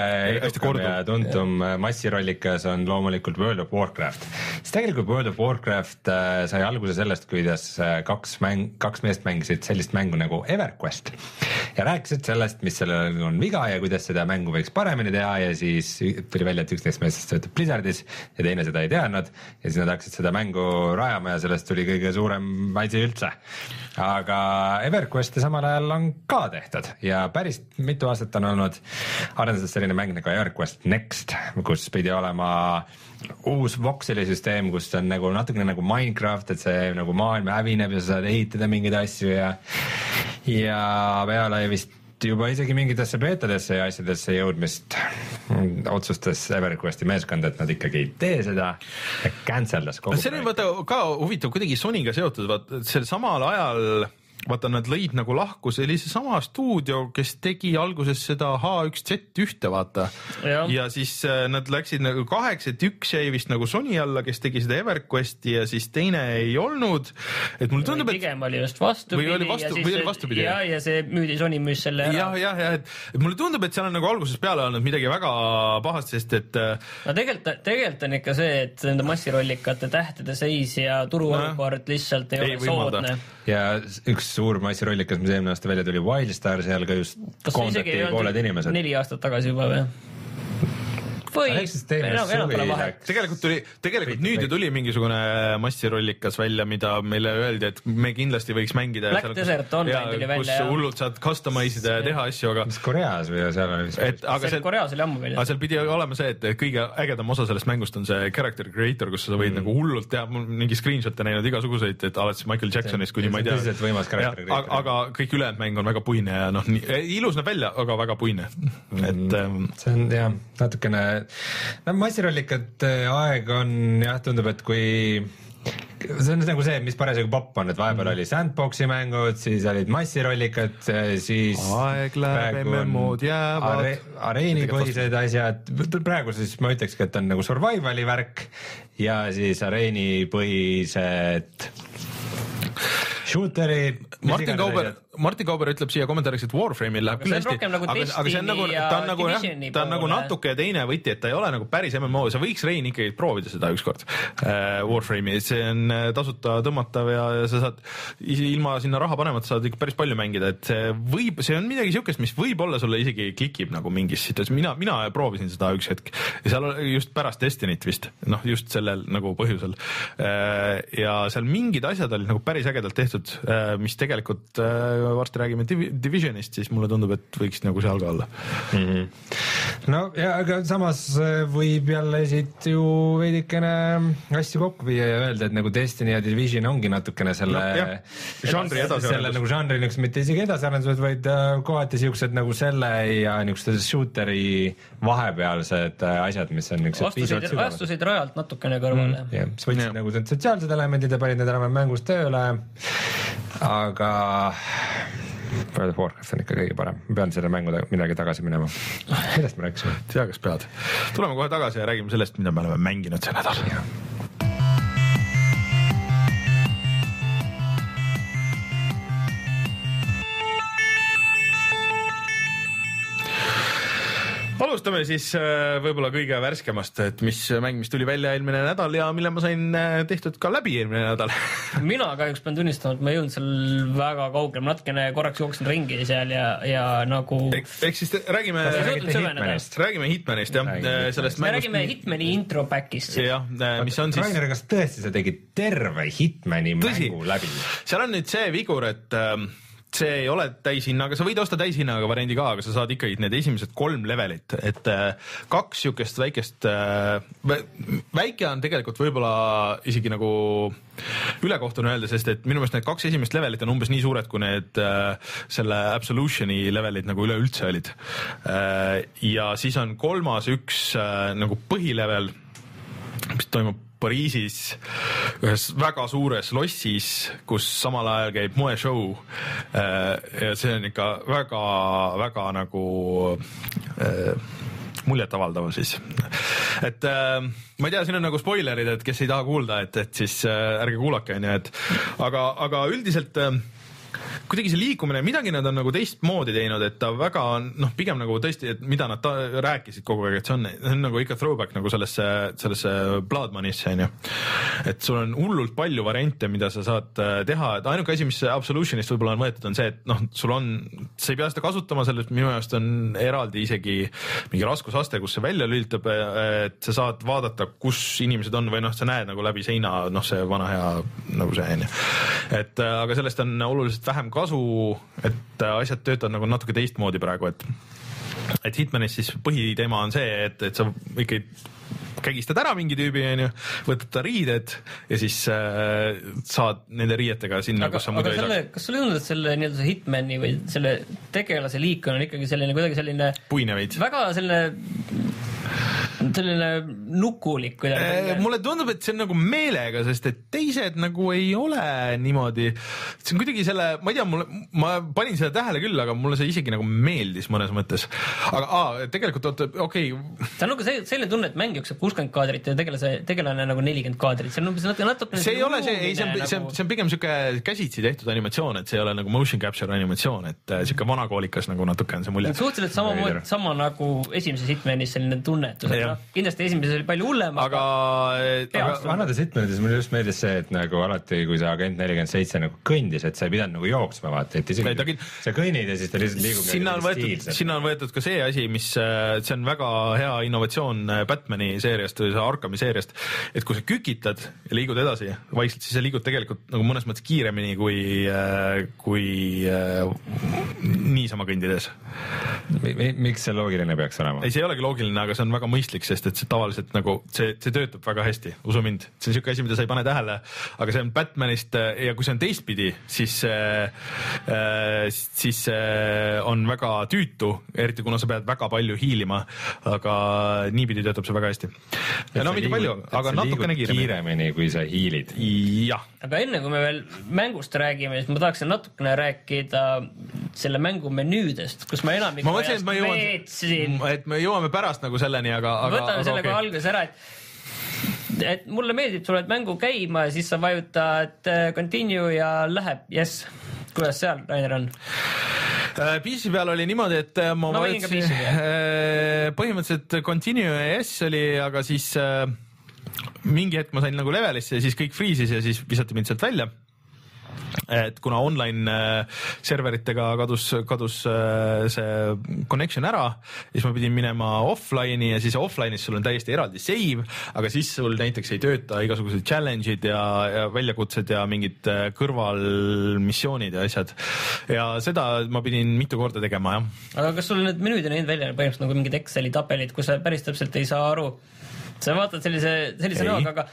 edukam ja tuntum äh, massirollikas on loomulikult World of Warcraft, siis tegelikult World of Warcraft äh, sai alguse sellest, kuidas kaks mäng, kaks meest mängisid sellist mängu nagu EverQuest. Ja rääkisid sellest, mis sellel on viga ja kuidas seda mängu võiks paremini teha ja siis tuli välja, et üks neist meestest töötab Blizzardis ja ja teine seda ei teadnud ja siis nad hakkasid seda mängu rajama ja sellest tuli kõige suurem asi üldse. aga EverQuesti samal ajal on ka tehtud ja päris mitu aastat on olnud arenduses selline mäng nagu EverQuest Next, kus pidi olema uus voxeli süsteem, kus on nagu natukene nagu Minecraft, et see nagu maailm hävineb ja sa saad ehitada mingeid asju ja ja peale vist juba isegi mingitesse beetadesse ja asjadesse jõudmist. Otsustas EverQuesti meeskond, et nad ikkagi ei tee seda ja cancel das kogu see oli vaata ka huvitav kuidagi Sonyga seotud, vaata sel samal ajal vaata, nad lõid nagu lahku, see oli seesama stuudio, kes tegi alguses seda H1Z1-te, vaata. ja siis äh, nad läksid nagu kaheks, et üks jäi vist nagu Sony alla, kes tegi seda EverQuesti ja siis teine ei olnud. et mulle tundub, et. pigem oli just vastupidi. või oli vastu, või oli vastupidi. ja, ja see müüdi, Sony müüs selle ära. jah, jah, jah, et, mulle tundub, et seal on nagu algusest peale olnud midagi väga pahast, sest et. Äh, no tegelikult, tegelikult on ikka see, et nende massirollikate tähtede seis ja turuolukord lihtsalt ei, ei ole soodne. ja üks suur massirollikas, mis eelmine aasta välja tuli, Wildstar, seal ka just koondati pooled inimesed. neli aastat tagasi juba või? Või enam, enam pole vahet. tegelikult tuli, tegelikult nüüd ju tuli mingisugune massirollikas välja, mida meile öeldi, et me kindlasti võiks mängida. Black seal, Desert Online tuli välja. kus hullult saad customize ida ja teha asju, aga. mis Koreas või seal oli? et aga seal, Koreas oli ammu väljas. aga seal pidi olema see, et kõige ägedam osa sellest mängust on see character creator, kus sa võid mm. nagu hullult teha, mul mingi screenshot'e näinud igasuguseid, et alates Michael Jacksonist kuni ma ei tea. tõsiselt võimas character creator. aga kõik ülejäänud mäng on väga puine ja noh, ilus näeb välja, aga väga puine, et mm,. Ähm, see on jah, natukene, no ma massirallikate aeg on jah, tundub, et kui see on nagu see, mis parasjagu popp on, et vahepeal mm. oli sandbox'i mängud, siis olid massirollikad, siis aeg läheb, MMO-d jäävad are,. areenipõhised asjad, praegu siis ma ütlekski, et on nagu survival'i värk ja siis areenipõhised shooter'id. Martin Kauber, Martin Kauber ütleb siia kommentaariks, et Warframe'il läheb küll hästi, nagu aga, aga see on nagu, ta on nagu jah, ta on nagu natuke teine võti, et ta ei ole nagu päris MMO, sa võiks, Rein, ikkagi proovida seda ükskord äh,. Warframe'i, see on äh, tasuta tõmmatav ja, ja sa saad ilma sinna raha panemata saad ikka päris palju mängida, et see võib, see on midagi siukest, mis võib-olla sulle isegi klikib nagu mingis situatsioonis, mina, mina proovisin seda üks hetk ja seal just pärast Destiny't vist, noh, just sellel nagu põhjusel äh,. ja seal mingid asjad olid nagu päris ägedalt tehtud äh,, mis tegelikult äh, varsti räägime Divisionist, siis mulle tundub, et võiks nagu seal ka olla mm. -hmm. no ja, aga samas äh, võib jälle siit ju veidikene asju kokku viia ja öelda, et nagu Destiny ja Division ongi natukene selle no,, žanri edasiarendus. selle nagu žanri niisugused, mitte isegi edasiarendused, vaid kohati siuksed nagu selle ja niisugused shooter'i vahepealsed asjad, mis on niisugused sügavad. astusid rajalt natukene kõrvale mm,. jah, siis võtsid nagu need sotsiaalsed elemendid ja panid need enam-vähem mängus tööle. Aga World of Warcraft on ikka kõige parem, ma pean selle mängu midagi tagasi minema. millest me rääkisime? tea, kas pead. tuleme kohe tagasi ja räägime sellest, mida me oleme mänginud see nädal. Alustame siis äh, võib-olla kõige värskemast, et mis mäng, mis tuli välja eelmine nädal ja mille ma sain äh, tehtud ka läbi eelmine nädal mina kahjuks pean tunnistama, et ma ei jõudnud seal väga kaugele, ma natukene korraks jooksin ringi seal ja, ja nagu ehk, ehk siis räägime, räägime Hitmanist jah, äh, sellest me mängust. räägime Hitmani intro back'ist. jah, mis on siis. Rainer, kas tõesti sa tegid terve Hitmani Tõsi. mängu läbi? seal on nüüd see vigur, et äh, see ei ole täishinnaga, sa võid osta täishinnaga variandi ka, aga sa saad ikkagi need esimesed kolm levelit, et äh, kaks siukest väikest, äh, väike on tegelikult võib-olla isegi nagu ülekohtune öelda, sest et minu meelest need kaks esimest levelit on umbes nii suured, kui need äh, selle Absolutioni levelid nagu üleüldse olid. ja siis on kolmas üks nagu põhilevel, mis toimub Pariisis ühes väga suures lossis, kus samal ajal käib moeshow. Äh, ja see on ikka väga-väga nagu äh, muljetavaldav siis. et äh, ma ei tea, siin on nagu spoilerid, et kes ei taha kuulda, et, et siis ärge kuulake, onju, et aga, aga üldiselt kuidagi see liikumine, midagi nad on nagu teistmoodi teinud, et ta väga noh, pigem nagu tõesti, et mida nad rääkisid kogu aeg, et see on, see on nagu ikka throwback nagu sellesse, sellesse Blood Money'sse onju. et sul on hullult palju variante, mida sa saad äh, teha, et ainuke asi, mis Absolutionist võib-olla on võetud, on see, et noh, sul on, sa ei pea seda kasutama, sellest minu meelest on eraldi isegi mingi raskusaste, kus see välja lülitab, et sa saad vaadata, kus inimesed on või noh, sa näed nagu läbi seina, noh, see vana hea nagu see onju. et äh, aga sellest on oluliselt vähem kasu, et äh, asjad töötavad nagu natuke teistmoodi praegu, et et Hitmanis siis põhiteema on see, et, et sa ikkagi kägistad ära mingi tüübi, onju, võtad ta riided ja siis äh, saad nende riietega sinna, kus sa muidu ei saaks. kas sulle ei tundu, et selle nii-öelda see Hitmani või selle tegelase liik on ikkagi selline kuidagi selline puine veits? väga selline selline nukulik kuidagi. Äh, mulle tundub, et see on nagu meelega, sest et teised nagu ei ole niimoodi. see on kuidagi selle, ma ei tea, mulle, ma panin seda tähele küll, aga mulle see isegi nagu meeldis mõnes mõttes. aga aa, tegelikult oota, okei okay.. see on nagu see, selline tunne, et mäng jookseb kuuskümmend kaadrit ja tegelase, tegelane nagu nelikümmend kaadrit, see on umbes natuke, natuke. see ei ole see, ei, see on nagu..., see on, see on pigem sihuke käsitsi tehtud animatsioon, et see ei ole nagu motion capture animatsioon, et äh, sihuke vanakoolikas nagu natuke on see mulje. suhteliselt samamoodi, sama nagu esimeses Hitmanis selline tunnetus, et noh, kindlasti esimeses oli palju hullem, aga, aga vanades Hitmanides mulle just meeldis see, et nagu alati, kui see agent nelikümmend seitse nagu kõndis, et sa ei pidanud nagu jooksma, vaata, et isegi ta... sa kõnnid ja siis ta lihtsalt liigub. sinna on võetud, sinna on võetud ka see asi, mis, äh, see on väga hea innovatsioon äh, Batman'i seeriast või Arkami seeriast, et kui sa kükitad ja liigud edasi vaikselt, siis sa liigud tegelikult nagu mõnes mõttes kiiremini kui, äh, kui niisama kõndides. miks see loogiline peaks olema? ei, see ei olegi loogiline, aga see on väga mõistlik, sest et see tavaliselt nagu see, see töötab väga hästi, usu mind, see on siuke asi, mida sa ei pane tähele, aga see on Batmanist ja kui see on teistpidi, siis äh,, siis see on väga tüütu, eriti kuna sa pead väga palju hiilima, aga niipidi töötab see väga hästi. ja no mitte palju, aga natukene kiiremini. kiiremini, kui sa hiilid. jah. aga enne kui me veel mängust räägime, siis ma tahaksin natukene rääkida selle mängu menüüdest, kus ma enamikku ma mõtlesin, et ma jõuan, et me jõuame pärast nagu selleni, aga, aga. võtame selle okay. kohe alguses ära, et et mulle meeldib, sa oled mängu käima ja siis sa vajutad äh, continue ja läheb, jess. kuidas seal, Rainer, on? Äh, PC peal oli niimoodi, et äh, ma no, vajutasin põhimõtteliselt continue ja yes oli, aga siis mingi hetk ma sain nagu levelisse ja siis kõik freeze'is ja siis visati mind sealt välja et kuna online äh, serveritega kadus, kadus äh, see connection ära, siis ma pidin minema offline'i ja siis offline'is sul on täiesti eraldi save, aga siis sul näiteks ei tööta igasugused challenge'id ja, ja väljakutsed ja mingid äh, kõrvalmissioonid ja asjad. ja seda ma pidin mitu korda tegema, jah. aga kas sul need menüüd on näinud välja põhimõtteliselt nagu mingid Exceli tabelid, kus sa päris täpselt ei saa aru, sa vaatad sellise, sellise näoga, aga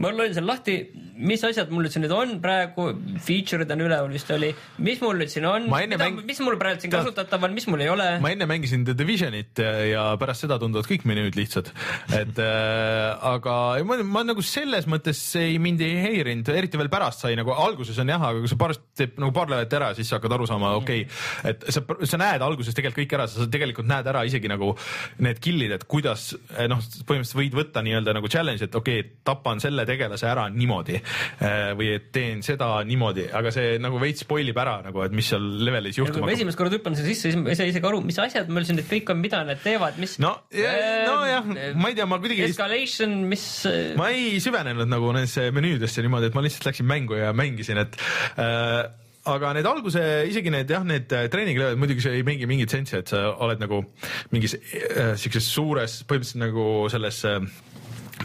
ma lõin seal lahti, mis asjad mul nüüd siin nüüd on praegu, feature'id on üleval vist oli, mis mul nüüd siin on, mäng... mis mul praegu siin kasutatav on, mis mul ei ole? ma enne mängisin The Divisionit ja pärast seda tunduvad kõik menüüd lihtsad, et äh, aga ma, ma nagu selles mõttes ei mind ei häirinud, eriti veel pärast sai nagu alguses on jah, aga kui sa pärast teed nagu paar levelit ära, siis sa hakkad aru saama, okei. Okay,, et sa, sa näed alguses tegelikult kõik ära, sa tegelikult näed ära isegi nagu need kill'id, et kuidas noh, põhimõtteliselt võid võtta nii-öelda nagu challenge, et okei okay,, tapan selle tegelase ära niimoodi äh, või et teen seda niimoodi, aga see nagu veits spoil ib ära nagu, et mis seal levelis juhtuma hakkab. esimest korda hüppan sinna sisse, siis ma ei saa isegi aru, mis asjad mul siin nüüd kõik on, mida need teevad, mis. no, nojah, ma ei tea, ma kuidagi. Escalation, mis. ma ei süvenenud nagu nendesse menüüdesse niimoodi, et ma lihtsalt läksin mängu ja mängisin, et äh, aga need alguse, isegi need jah, need treeninglevelid muidugi see ei mängi mingit sensi, et sa oled nagu mingis äh, siukses suures, põhimõtteliselt nagu selles äh,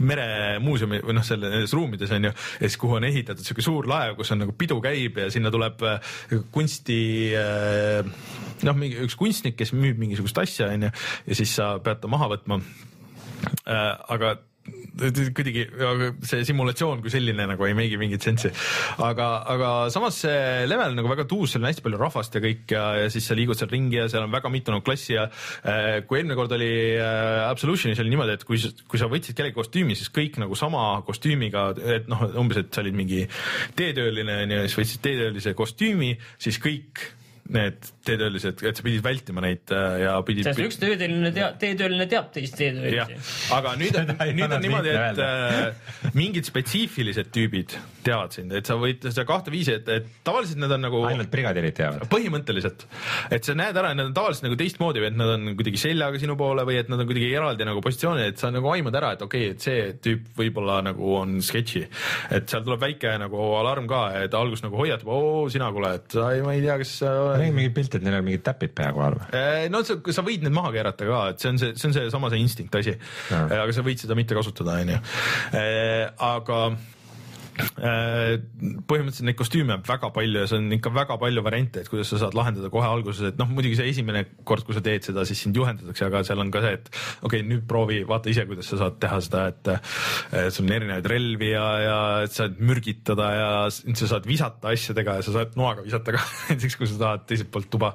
meremuuseumi või noh, selle nendes ruumides on ju, ja siis kuhu on ehitatud sihuke suur laev, kus on nagu pidu käib ja sinna tuleb äh, kunsti äh, noh, mingi üks kunstnik, kes müüb mingisugust asja on ju ja siis sa pead ta maha võtma. Äh, aga kuidagi see simulatsioon kui selline nagu ei meigi mingit sensi. aga, aga samas see level nagu väga tuus, seal on hästi palju rahvast ja kõik ja, ja siis sa liigud seal ringi ja seal on väga mitu nagu klassi ja äh, kui eelmine kord oli äh, Absolutionis oli niimoodi, et kui, kui sa võtsid kellegi kostüümi, siis kõik nagu sama kostüümiga, et noh, umbes, et sa olid mingi teetööline onju, siis võtsid teetöölise kostüümi, siis kõik need teetöölised, et sa pidid vältima neid äh, ja pidid. sest üks töötööline teab, teetööline teab teist teetöölisi., aga nüüd on nüüd on niimoodi, et äh, mingid spetsiifilised tüübid teavad sind, et sa võid seda kahte viisi, et, et tavaliselt need on nagu ainult brigadirid teavad. põhimõtteliselt, et sa näed ära, et nad on tavaliselt nagu teistmoodi või et nad on kuidagi seljaga sinu poole või et nad on kuidagi eraldi nagu positsioonil, et sa nagu aimad ära, et okei okay,, et see tüüp võib-olla nagu on sketši. et seal tuleb väike nagu alarm ka, et algus nagu hoiatab, oo sina kuule, et sa ei, ma ei tea, kas sa nägin mingit pilti, et neil on mingid täpid pea kohal või? Eh, no sa, sa võid need maha keerata ka, et see on see, see on seesama see instinkt asi. aga sa võid seda mitte kasutada, onju. aga eh, põhimõtteliselt neid kostüüme on väga palju ja see on ikka väga palju variante, et kuidas sa saad lahendada kohe alguses, et noh, muidugi see esimene kord, kui sa teed seda, siis sind juhendatakse, aga seal on ka see, et okei okay,, nüüd proovi, vaata ise, kuidas sa saad teha seda, et eh, sul on erinevaid relvi ja, ja saad mürgitada ja sa saad visata asjadega ja sa saad noaga visata ka näiteks kui sa tahad teiselt poolt tuba.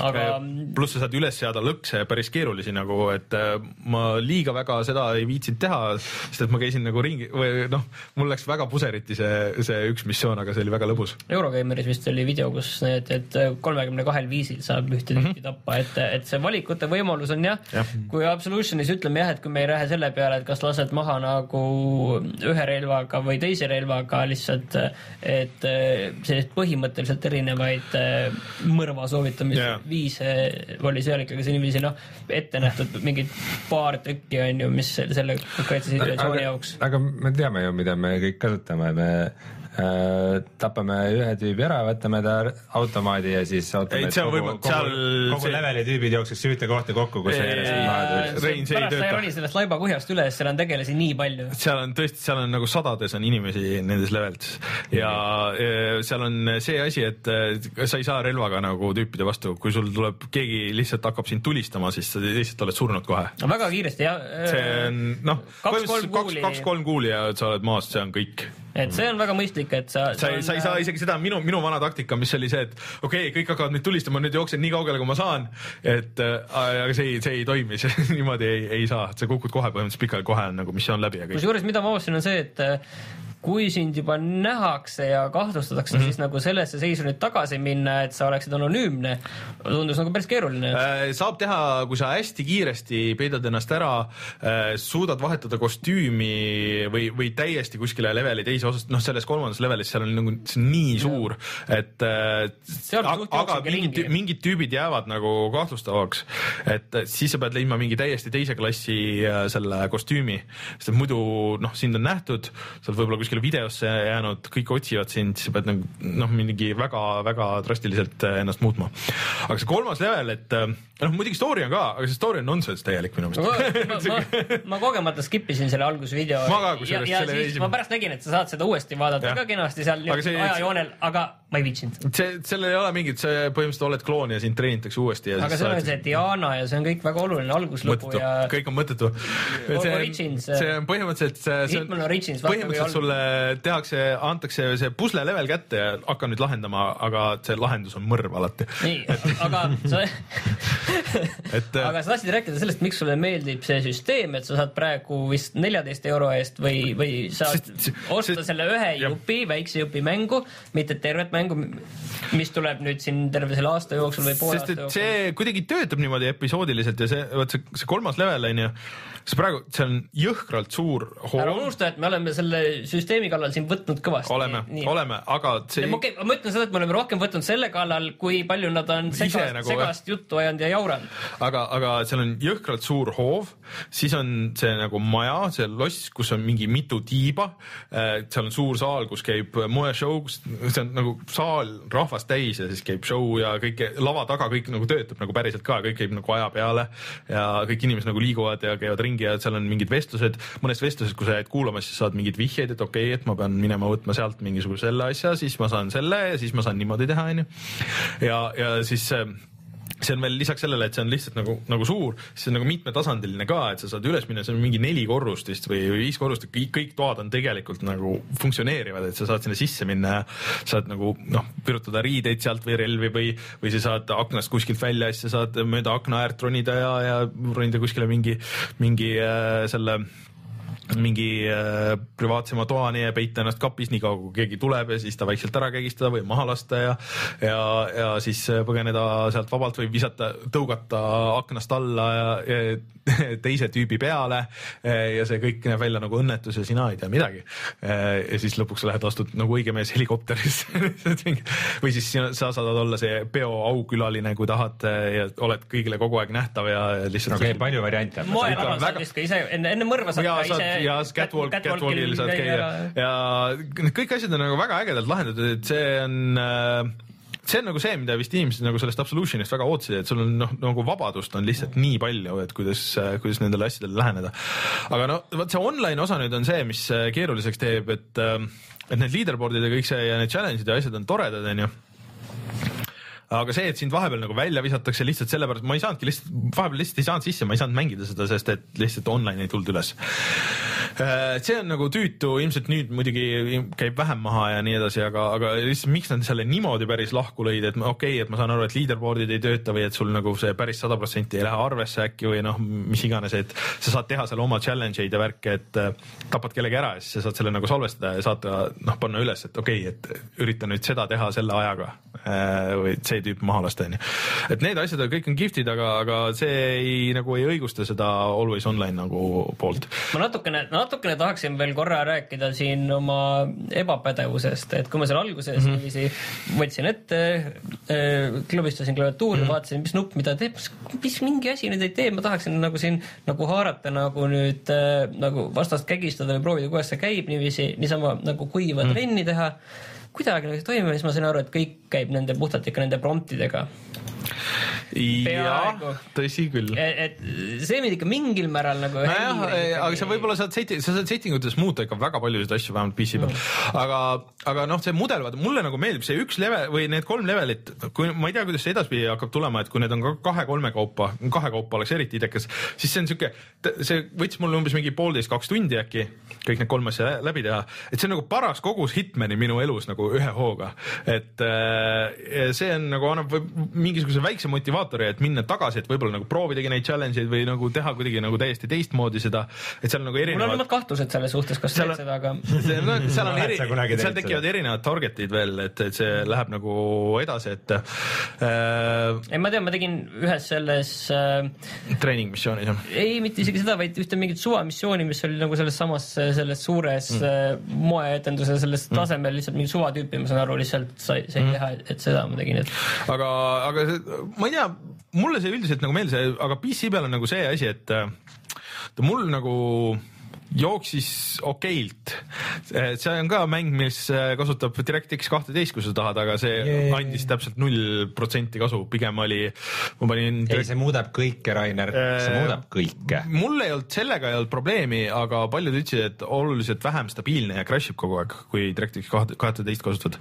Aga- pluss sa saad üles seada lõkse päris keerulisi nagu, et äh, ma liiga väga seda ei viitsinud teha, sest et ma käisin nagu ringi või noh, mul läks väga puseriti see, see üks missioon, aga see oli väga lõbus. Eurogeimeris vist oli video, kus need, et kolmekümne kahel viisil saab ühte tüüpi tappa, et, et see valikute võimalus on jah ja., kui Absolutionis ütleme jah, et kui me ei lähe selle peale, et kas lased maha nagu ühe relvaga või teise relvaga lihtsalt, et eh, selliseid põhimõtteliselt erinevaid eh, mõrva soovitamisviise yeah. oli seal ikkagi see niiviisi noh, ette nähtud mingid paar tükki on ju, mis selle konkreetse situatsiooni jaoks. aga me teame ju, mida me kõik kasutame, me äh, tapame ühe tüübi ära, võtame ta automaadi ja siis ootame, Ei, et see on kogu, võimalik, kogu, seal kogu see- leveli tüübid jookseks ühte kohta kokku, kus järjest pärast sa ei roni sellest laiba kuhjast üle, sest seal on tegelasi nii palju. seal on tõesti, seal on nagu sadades on inimesi nendes levelites ja eh, seal on see asi, et eh, sa ei saa relvaga nagu tüüpide vastu, kui sul tuleb keegi lihtsalt hakkab sind tulistama, siis sa lihtsalt oled surnud kohe. no väga kiiresti jah. see on noh, kaks-kolm kuuli ja sa oled maas, see on kõik et see on väga mõistlik, et sa. sa ei, sa ei saa isegi seda, minu, minu vana taktika, mis oli see, et okei okay,, kõik hakkavad mind tulistama, nüüd jooksen nii kaugele, kui ma saan. et äh, aga see ei, see ei toimi, see niimoodi ei, ei saa, sa kukud kohe põhimõtteliselt pikali, kohe on nagu missioon läbi kusjuures, mida ma avastasin, on see, et äh, kui sind juba nähakse ja kahtlustatakse mm. -hmm. siis nagu sellesse seisu nüüd tagasi minna, et sa oleksid anonüümne, tundus nagu päris keeruline. Äh, saab teha, kui sa hästi kiiresti peidad ennast ära, suudad vahetada kostüümi või, või täiesti kuskile leveli teise osast, noh, selles kolmandas levelis seal on nagu see on nii suur, et äh, aga, aga mingid mingid tüübid jäävad nagu kahtlustavaks, et äh, siis sa pead leidma mingi täiesti teise klassi äh, selle kostüümi, sest muidu noh, sind on nähtud, sa oled võib-olla kuskile videosse jäänud, kõik otsivad sind, siis sa pead nagu noh, mingi väga-väga drastiliselt äh, ennast muutma. aga see kolmas level, et äh, noh, muidugi story on ka, aga see story on nonsense täielik minu ma, meelest. ma, ma kogemata skip isin selle algusvideo Ma ka ja, kusjuures ja selle esimene- ma pärast nägin, et sa saad seda uuesti vaadata Jah. ka kenasti seal see- ajajoonel, aga ma ei viitsinud. see, sellel ei ole mingit, see põhimõtteliselt oled kloon ja sind treenitakse uuesti ja aga sa on see Diana ja see on kõik väga oluline algus, lõpu ja, kõik on mõttetu. see on, see on põhimõtteliselt Hitman Origins, põhimõtteliselt sulle tehakse, antakse see pusle level kätte ja hakka nüüd lahendama, aga see lahendus on mõrv alati. nii, aga sa et äh, aga sa tahtsid rääkida sellest, miks sulle meeldib see süsteem, et sa saad praegu vist neljateist euro eest või, või saad Sest- osta sest- selle ühe jah. jupi, väikse jupi mängu, mitte tervet mängu, mis tuleb nüüd siin terve selle aasta jooksul või poole sest aasta jooksul. see kuidagi töötab niimoodi episoodiliselt ja see, vot see, see kolmas level on ju, see praegu, see on jõhkralt suur ära hool, unusta, et me oleme selle süsteemi kallal siin võtnud kõvasti. oleme, oleme, aga see okei, ma ütlen seda, et me oleme rohkem võtnud selle kallal, kui palju nad on segast, nagu, segast juttu ajanud ja jauranud. aga, aga seal on jõhkralt suur hoov, siis on see nagu maja, see loss, kus on mingi mitu tiiba. seal on suur saal, kus käib moeshow, see on nagu saal rahvast täis ja siis käib show ja kõik lava taga kõik nagu töötab nagu päriselt ka, kõik käib nagu aja peale ja kõik inimesed nagu liiguvad ja käivad ringi ja seal on mingid vestlused, mõnest vestlusest, kui sa jääd kuulama, siis saad mingeid vihjeid, et okei okay,, et ma pean minema võtma sealt mingisuguse selle asja, siis ma saan selle ja siis ma saan niimoodi teha, onju. ja, ja siis äh, see on veel lisaks sellele, et see on lihtsalt nagu, nagu suur, siis see on nagu mitmetasandiline ka, et sa saad üles minna, see on mingi neli korrust vist või viis korrust, kõik, kõik toad on tegelikult nagu funktsioneerivad, et sa saad sinna sisse minna ja saad nagu noh, virutada riideid sealt või relvi või, või sa saad aknast kuskilt välja ja siis sa saad mööda akna äärt ronida ja, ja ronida kuskile mingi, mingi äh, selle mingi äh, privaatsema toani ja peita ennast kapis nii kaua, kui keegi tuleb ja siis ta vaikselt ära kägistada või maha lasta ja ja, ja siis põgeneda sealt vabalt või visata, tõugata aknast alla ja, ja teise tüübi peale ja see kõik näeb välja nagu õnnetus ja sina ei tea midagi. ja siis lõpuks lähed, astud nagu õige mees helikopterisse või siis sina, sa saad olla see peo aukülaline, kui tahad ja oled kõigile kogu aeg nähtav ja lihtsalt okay,, palju variante. moerahvas saad vist ka ise enne, enne mõrva saad ka ise ja Catwalk, Catwalkil saad käia. ja kõik asjad on nagu väga ägedalt lahendatud, et see on äh, see on nagu see, mida vist inimesed nagu sellest Absolutionist väga ootasid, et sul on noh, nagu vabadust on lihtsalt nii palju, et kuidas, kuidas nendele asjadele läheneda. aga no vot see online osa nüüd on see, mis keeruliseks teeb, et, äh, et need leaderboard'id ja kõik see ja need challenge'id ja asjad on toredad, onju aga see, et sind vahepeal nagu välja visatakse lihtsalt sellepärast, ma ei saanudki lihtsalt, vahepeal lihtsalt ei saanud sisse, ma ei saanud mängida seda, sest et lihtsalt online ei tulnud üles. Äh, see on nagu tüütu, ilmselt nüüd muidugi käib vähem maha ja nii edasi, aga, aga lihtsalt miks nad selle niimoodi päris lahku lõid, et okei okay,, et ma saan aru, et leaderboard'id ei tööta või et sul nagu see päris sada protsenti ei lähe arvesse äkki või noh, mis iganes, et sa saad teha seal oma challenge eid ja värke, et äh, tapad kellegi ära ja siis sa saad selle nagu salvestada ja saad noh, panna üles, et okei okay,, et ürita nüüd seda teha selle ajaga äh, või see tüüp maha lasta, onju. et need asjad kõik on kihvtid, aga, aga see ei nagu ei õigusta seda always online nagu poolt. ma natukene, natukene tahaksin veel korra rääkida siin oma ebapädevusest, et kui ma seal alguses mm -hmm. niiviisi võtsin ette äh,, klõbistasin klaviatuuri mm, -hmm. vaatasin, mis nupp mida teeb, mis mingi asi nüüd ei tee, ma tahaksin nagu siin nagu haarata nagu nüüd äh, nagu vastast kägistada või proovida, kuidas see käib niiviisi, niisama nagu kuiva mm -hmm. trenni teha kuidagi nagu ei toimi, siis ma sain aru, et kõik käib nende puhtalt ikka nende promptidega jah, tõsi küll. et see mind ikka mingil määral nagu nojah, aga sa võib-olla saad seti-, sa saad setting utes muuta ikka väga paljusid asju, vähemalt PC peal. Mm.. aga, aga noh, see mudel, vaata mulle nagu meeldib see üks level või need kolm levelit, kui ma ei tea, kuidas see edaspidi hakkab tulema, et kui need on ka kahe-kolme kaupa, kahe kaupa oleks eriti idekas, siis see on siuke, see võttis mul umbes mingi poolteist, kaks tundi äkki kõik need kolm asja läbi teha, et see on nagu paras kogus Hitmani minu elus nagu ühe hooga, et äh, see on nagu annab mingisuguse väikse motivaatori et minna tagasi, et võib-olla nagu proovidagi neid challenge eid või nagu teha kuidagi nagu täiesti teistmoodi seda, et seal nagu erinevad. mul on omad kahtlused selles suhtes, kas teed seda, aga. No, seal on eri, seal tekivad erinevad target'id veel, et, et see läheb nagu edasi, et äh,. ei, ma tean, ma tegin ühes selles äh,. treeningmissioonis jah? ei, mitte isegi seda, vaid ühte mingit suvamissiooni, mis oli nagu selles samas selles suures mm. Äh, moeetenduse selles mm. tasemel lihtsalt mingi suvatüüpi, ma saan aru, lihtsalt sai, sai mm. teha, et seda ma tegin, et. aga, aga ma ei tea, mulle see üldiselt nagu meeldis, aga PC peal on nagu see asi, et äh, ta mul nagu jooksis okeilt. see on ka mäng, mis äh, kasutab DirectX kahteteist, kui sa tahad, aga see yeah. andis täpselt null protsenti kasu, pigem oli, ma panin. ei, see muudab kõike, Rainer, see äh, muudab kõike. mul ei olnud, sellega ei olnud probleemi, aga paljud ütlesid, et oluliselt vähem stabiilne ja crash ib kogu aeg, kui DirectX kahteteist kasutad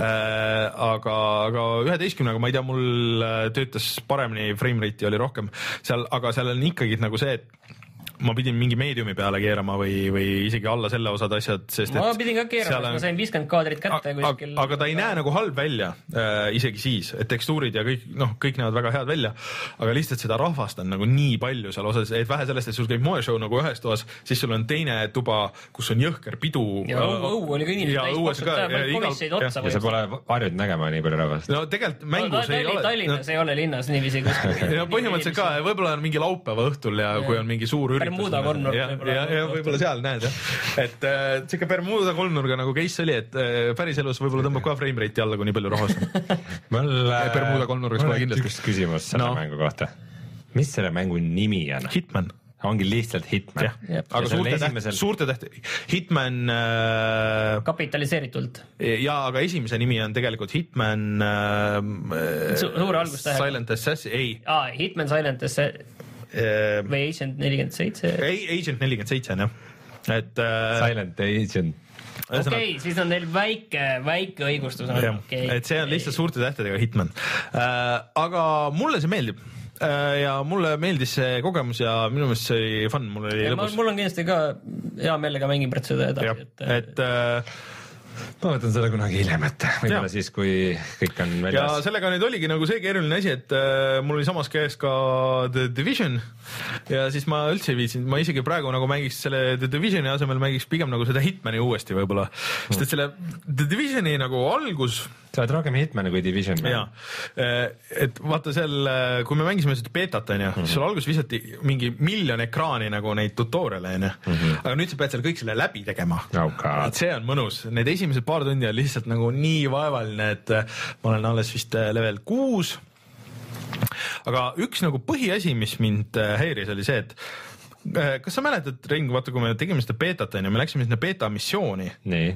aga, aga üheteistkümnega ma ei tea, mul töötas paremini, frame rate'i oli rohkem seal, aga seal on ikkagi nagu see, et ma pidin mingi meediumi peale keerama või, või isegi alla selle osad asjad, sest ma pidin ka keerama, ma sain viiskümmend kaadrit kätte kuskil. aga ta ei näe nagu halb välja äh, isegi siis, et tekstuurid ja kõik noh, kõik näevad väga head välja, aga lihtsalt seda rahvast on nagu nii palju seal osas, et vähe sellest, et sul käib moeshow nagu ühes toas, siis sul on teine tuba, kus on jõhker pidu. ja õu oli ka inimesed täis komisjonid otsa. ja sa pole harjunud nägema nii palju rahvast. no tegelikult mängus no, ei ole. Tallinnas no, ei ole linnas niiviisi kuskil. no põhimõtteliselt ka, võib-olla on mingi laupäeva õhtul ja kui on mingi suur üritus Bermuda kolmnurk võib-olla. ja, ja võib-olla seal näed jah, et äh, siuke Bermuda kolmnurga nagu case oli, et äh, päriselus võib-olla tõmbab ka frame rate'i alla, kui nii palju rahvast on. mul äh,, Bermuda kolmnurgas kohe kindlasti. üks küsimus selle no. mängu kohta. mis selle mängu nimi on? Hitman ongi lihtsalt Hitman. aga suurte esimesel... täht-, suurte täht-, Hitman äh.... kapitaliseeritult. ja, aga esimese nimi on tegelikult Hitman äh, Su. suure algustähega. Silent Assassin, ei. aa, Hitman Silent Assassin Äh, või Agent nelikümmend seitse. ei, Agent nelikümmend seitse on jah, et äh,. Silent Agent okei okay,, siis on teil väike, väike õigustus on okay.. et see on lihtsalt suurte tähtedega Hitman äh,. aga mulle see meeldib äh, ja mulle meeldis see kogemus ja minu meelest see oli fun, mul oli lõbus. mul on kindlasti ka hea meelega mängin Brett seda edasi, et. et äh, ma võtan selle kunagi hiljem ette, võib-olla siis, kui kõik on ja väljas. sellega nüüd oligi nagu see keeruline asi, et äh, mul oli samas käes ka The Division. Ja siis ma üldse ei viitsinud, ma isegi praegu nagu mängiks selle The Divisioni asemel mängiks pigem nagu seda Hitmani uuesti võib-olla, sest et selle The Divisioni nagu algus sa oled rohkem Hitman kui Division ja man. et vaata seal, kui me mängisime seda beetat onju, siis sul alguses visati mingi miljon ekraani nagu neid tutorial'e onju, aga nüüd sa pead seal kõik selle läbi tegema. Oh et see on mõnus, need esimesed paar tundi on lihtsalt nagu nii vaevaline, et äh, ma olen alles vist äh, level kuus. aga üks nagu põhiasi, mis mind äh, häiris, oli see, et äh, kas sa mäletad, Rein, vaata, kui me tegime seda beetat onju, me läksime sinna beeta missiooni, nii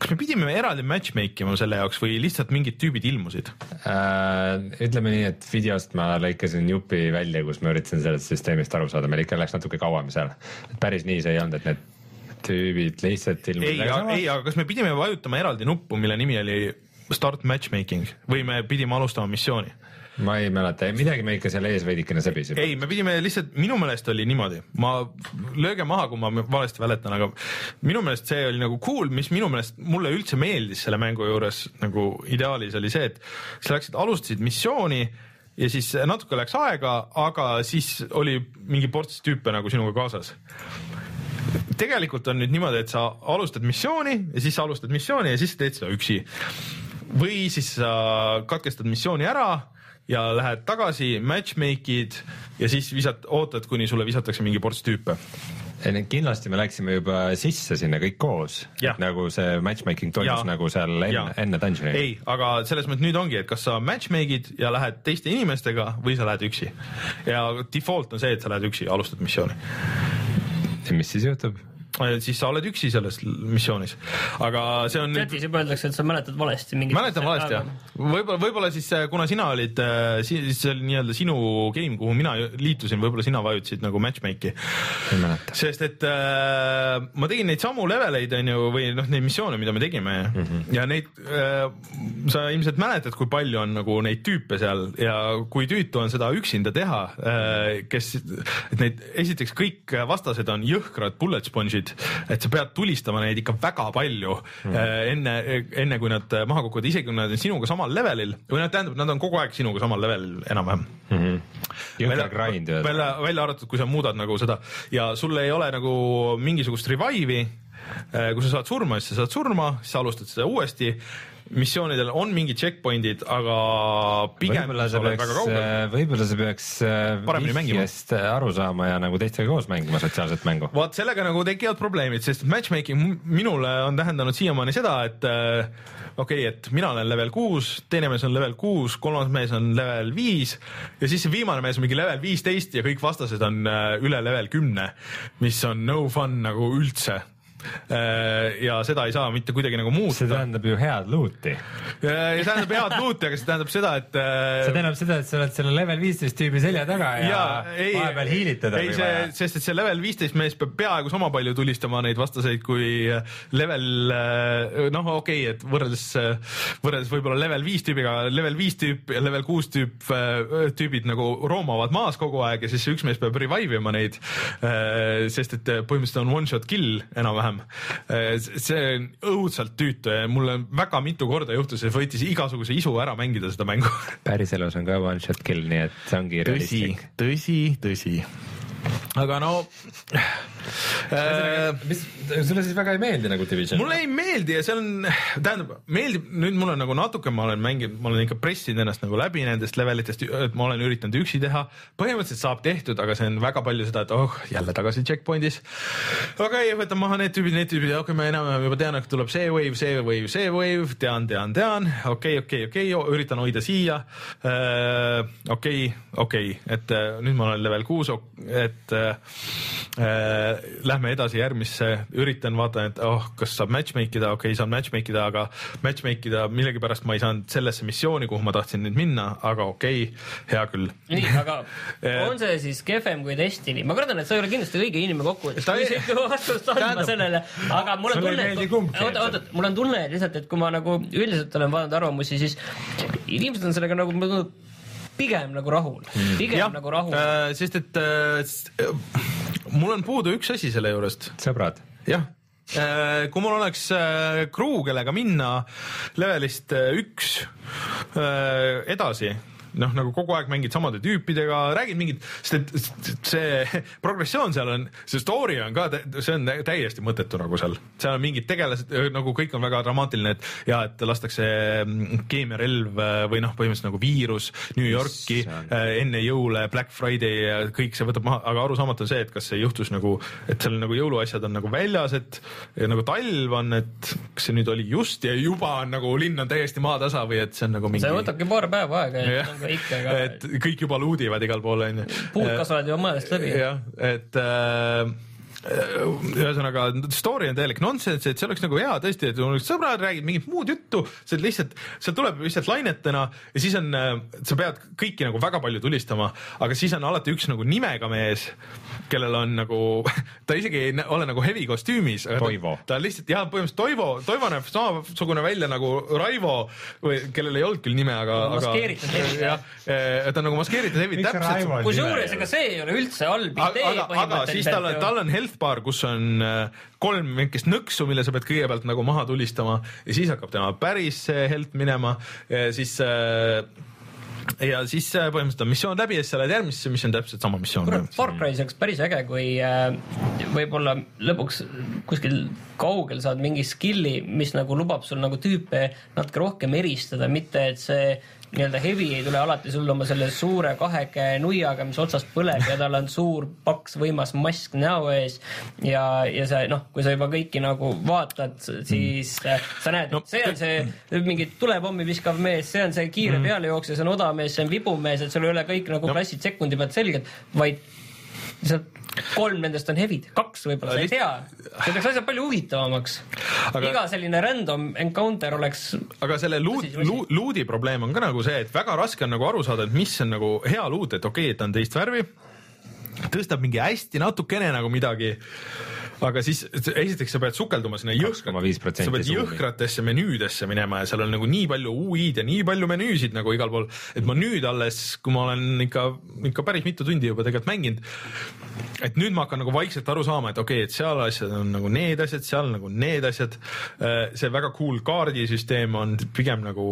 kas me pidime eraldi matchmake ima selle jaoks või lihtsalt mingid tüübid ilmusid? äh,. ütleme nii, et videost ma lõikasin jupi välja, kus ma üritasin sellest süsteemist aru saada, meil ikka läks natuke kauem seal. päris nii see ei olnud, et need tüübid lihtsalt ei, ilmusid. ei, aga kas me pidime vajutama eraldi nuppu, mille nimi oli start matchmaking või me pidime alustama missiooni? Ma ei mäleta, midagi me ikka seal ees veidikene sebisime. ei, me pidime lihtsalt, minu meelest oli niimoodi, ma lööge maha, kui ma valesti mäletan, aga minu meelest see oli nagu cool, mis minu meelest mulle üldse meeldis selle mängu juures nagu ideaalis oli see, et sa läksid, alustasid missiooni ja siis natuke läks aega, aga siis oli mingi ports tüüpe nagu sinuga kaasas tegelikult on nüüd niimoodi, et sa alustad missiooni ja siis sa alustad missiooni ja siis teed seda üksi. või siis sa katkestad missiooni ära ja lähed tagasi, matchmake'id ja siis visad, ootad, kuni sulle visatakse mingi ports tüüpe. kindlasti me läksime juba sisse sinna kõik koos, nagu see matchmaking toimus Jaa. nagu seal enne Jaa., enne dungeon'i. ei, aga selles mõttes nüüd ongi, et kas sa matchmake'id ja lähed teiste inimestega või sa lähed üksi. ja default on see, et sa lähed üksi, alustad missiooni. mis siis juhtub? Siis sa oled üksi selles missioonis, aga see on chatis juba öeldakse, et sa mäletad valesti mingit. mäletan valesti jah, võib-olla, võib-olla siis äh, kuna sina olid, siis see oli nii-öelda sinu game, kuhu mina liitusin, võib-olla sina vajutasid nagu matchmake'i. ei mäleta. sest et äh, ma tegin neid samu leveleid onju või noh, neid missioone, mida me tegime mm -hmm. ja neid äh,, sa ilmselt mäletad, kui palju on nagu neid tüüpe seal ja kui tüütu on seda üksinda teha äh,, kes, et neid esiteks kõik vastased on jõhkrad bullet sponge'id, et sa pead tulistama neid ikka väga palju mm. äh, enne, enne kui nad maha kukuvad, isegi kui nad on sinuga samal levelil või noh, tähendab, nad on kogu aeg sinuga samal levelil enam-vähem jõhker grind välja, välja arvatud, kui sa muudad nagu seda ja sul ei ole nagu mingisugust revive'i. kui sa saad surma, siis sa saad surma, siis sa alustad seda uuesti. Missioonidel on mingid checkpoint'id, aga pigem võib-olla sa peaks väga, kaugel. võib-olla sa peaks äh, vihjest aru saama ja nagu teistega koos mängima sotsiaalset mängu. vaat sellega nagu tekivad probleemid, sest matchmaking minule on tähendanud siiamaani seda, et äh, okei okay,, et mina olen level kuus, teine mees on level kuus, kolmas mees on level viis ja siis viimane mees on mingi level viisteist ja kõik vastased on äh, üle level kümne, mis on no fun nagu üldse. Ja seda ei saa mitte kuidagi nagu see muuta. tähendab ju head loot'i. ja see tähendab head loot'i, aga see tähendab seda, et äh, see tähendab seda, et sa oled selle level viisteist tüübi selja taga ja, Jaa, ei, vahepeal hiilitada ei see sest et see level viisteist mees peab peaaegu sama palju tulistama neid vastaseid kui level noh, okei okay,, et võrreldes, võrreldes võib-olla level viis tüübiga, level viis tüüp ja level kuus tüüp, tüübid nagu roomavad maas kogu aeg ja siis üks mees peab revive ima neid. sest et põhimõtteliselt on one shot kill enam-vähem. See on õudselt tüütu ja mulle väga mitu korda juhtus, et võttis igasuguse isu ära mängida seda mängu. Päriselus on ka one shot kill, nii et see ongi tõsi tõsi, tõsi. Aga no äh,. mis, sulle siis väga ei meeldi nagu Division? mulle ei meeldi ja see on, tähendab, meeldib, nüüd mul on nagu natuke, ma olen mänginud, ma olen ikka pressinud ennast nagu läbi nendest levelitest, et ma olen üritanud üksi teha. põhimõtteliselt saab tehtud, aga see on väga palju seda, et oh, jälle tagasi checkpoint'is. okei okay,, võtan maha need tüübid, need tüübid, okei okay,, ma enam-vähem juba tean, et tuleb see wave, see wave, see wave, tean, tean, tean, okei, okei, okei, üritan hoida siia. okei, okei, et äh, nüüd ma olen level kuus, et äh, äh, lähme edasi järgmisse, üritan vaatan, et oh, kas saab matchmake ida, okei okay,, saan matchmake ida, aga matchmake ida millegipärast ma ei saanud sellesse missiooni, kuhu ma tahtsin nüüd minna, aga okei okay,, hea küll. nii, aga on see siis kehvem kui Destiny? ma kardan, et sa ei ole kindlasti õige inimene kokkuvõttes, Ta kui ei- sa vastust andma sellele, aga mul on tunne, et oota, oota, mul on tunne et lihtsalt, et kui ma nagu üldiselt olen vaadanud arvamusi, siis inimesed on sellega nagu pigem nagu rahul, pigem jah nagu rahul. äh,, sest et äh, äh, mul on puudu üks asi selle juurest, sõbrad, jah. Kui mul oleks äh, crew, kellega minna levelist äh, üks äh, edasi noh, nagu kogu aeg mängid samade tüüpidega, räägid mingid, sest et see progressioon seal on, see story on ka, see on täiesti mõttetu nagu seal, seal on mingid tegelased nagu kõik on väga dramaatiline, et ja et lastakse mm, keemiarelv või noh, põhimõtteliselt nagu viirus New Yorki enne jõule, Black Friday ja kõik see võtab maha, aga arusaamatu on see, et kas see juhtus nagu, et seal nagu jõuluasjad on nagu väljas, et nagu talv on, et kas see nüüd oli just ja juba on nagu linn on täiesti maatasa või et see on nagu mingi. see võtabki paar päeva aega, et aga ikka ka. et kõik juba luudivad igal pool onju. puud kasvavad juba mõnest läbi. jah, et äh, ühesõnaga story on täielik nonsense, et see oleks nagu hea tõesti, et sõbrad räägid mingit muud juttu, see lihtsalt, see tuleb lihtsalt lainetena ja siis on, äh, sa pead kõiki nagu väga palju tulistama, aga siis on alati üks nagu nimega mees, kellel on nagu, ta isegi ei ole nagu heavy kostüümis. Toivo. ta on lihtsalt jah, põhimõtteliselt Toivo, Toivo näeb samasugune välja nagu Raivo või kellel ei olnud küll nime, aga. maskeeritud heavy. jah, ta on nagu maskeeritud heavy, täpselt. kusjuures ega see ei ole üldse halb idee põhimõtteliselt. aga siis tal on, tal on health bar, kus on eh, kolm väikest nõksu, mille sa pead kõigepealt nagu maha tulistama ja siis hakkab tema päris health minema, siis äh, ja siis äh, põhimõtteliselt on missioon läbi ja siis sa lähed järgmisse, mis on täpselt sama missioon. Far Cry's oleks päris äge, kui äh, võib-olla lõpuks kuskil kaugel saad mingi skill'i, mis nagu lubab sul nagu tüüpe natuke rohkem eristada, mitte et see nii-öelda heavy ei tule alati sul oma selle suure kaheke nuiaga, mis otsast põleb ja tal on suur paks võimas mask näo ees ja, ja sa noh, kui sa juba kõiki nagu vaatad, siis mm. sa näed no,, see on see mingi tulepommi viskav mees, see on see kiire mm. pealejooksja, see on odav mees, see on vibumees, et sul ei ole kõik nagu no. klassid sekundi pealt selged, vaid lihtsalt kolm nendest on heavy'd, kaks võib-olla, sa ei tea. see teeks asja palju huvitavamaks aga.... iga selline random encounter oleks. aga selle luud, luudi probleem on ka nagu see, et väga raske on nagu aru saada, et mis on nagu hea luud, et okei okay,, et ta on teist värvi, tõstab mingi hästi natukene nagu midagi aga siis esiteks sa pead sukelduma sinna jõhkrat, sa pead jõhkratesse menüüdesse minema ja seal on nagu nii palju UI-d ja nii palju menüüsid nagu igal pool, et ma nüüd alles, kui ma olen ikka, ikka päris mitu tundi juba tegelikult mänginud, et nüüd ma hakkan nagu vaikselt aru saama, et okei okay,, et seal asjad on nagu need asjad, seal nagu need asjad. Äh, see väga cool kaardisüsteem on pigem nagu,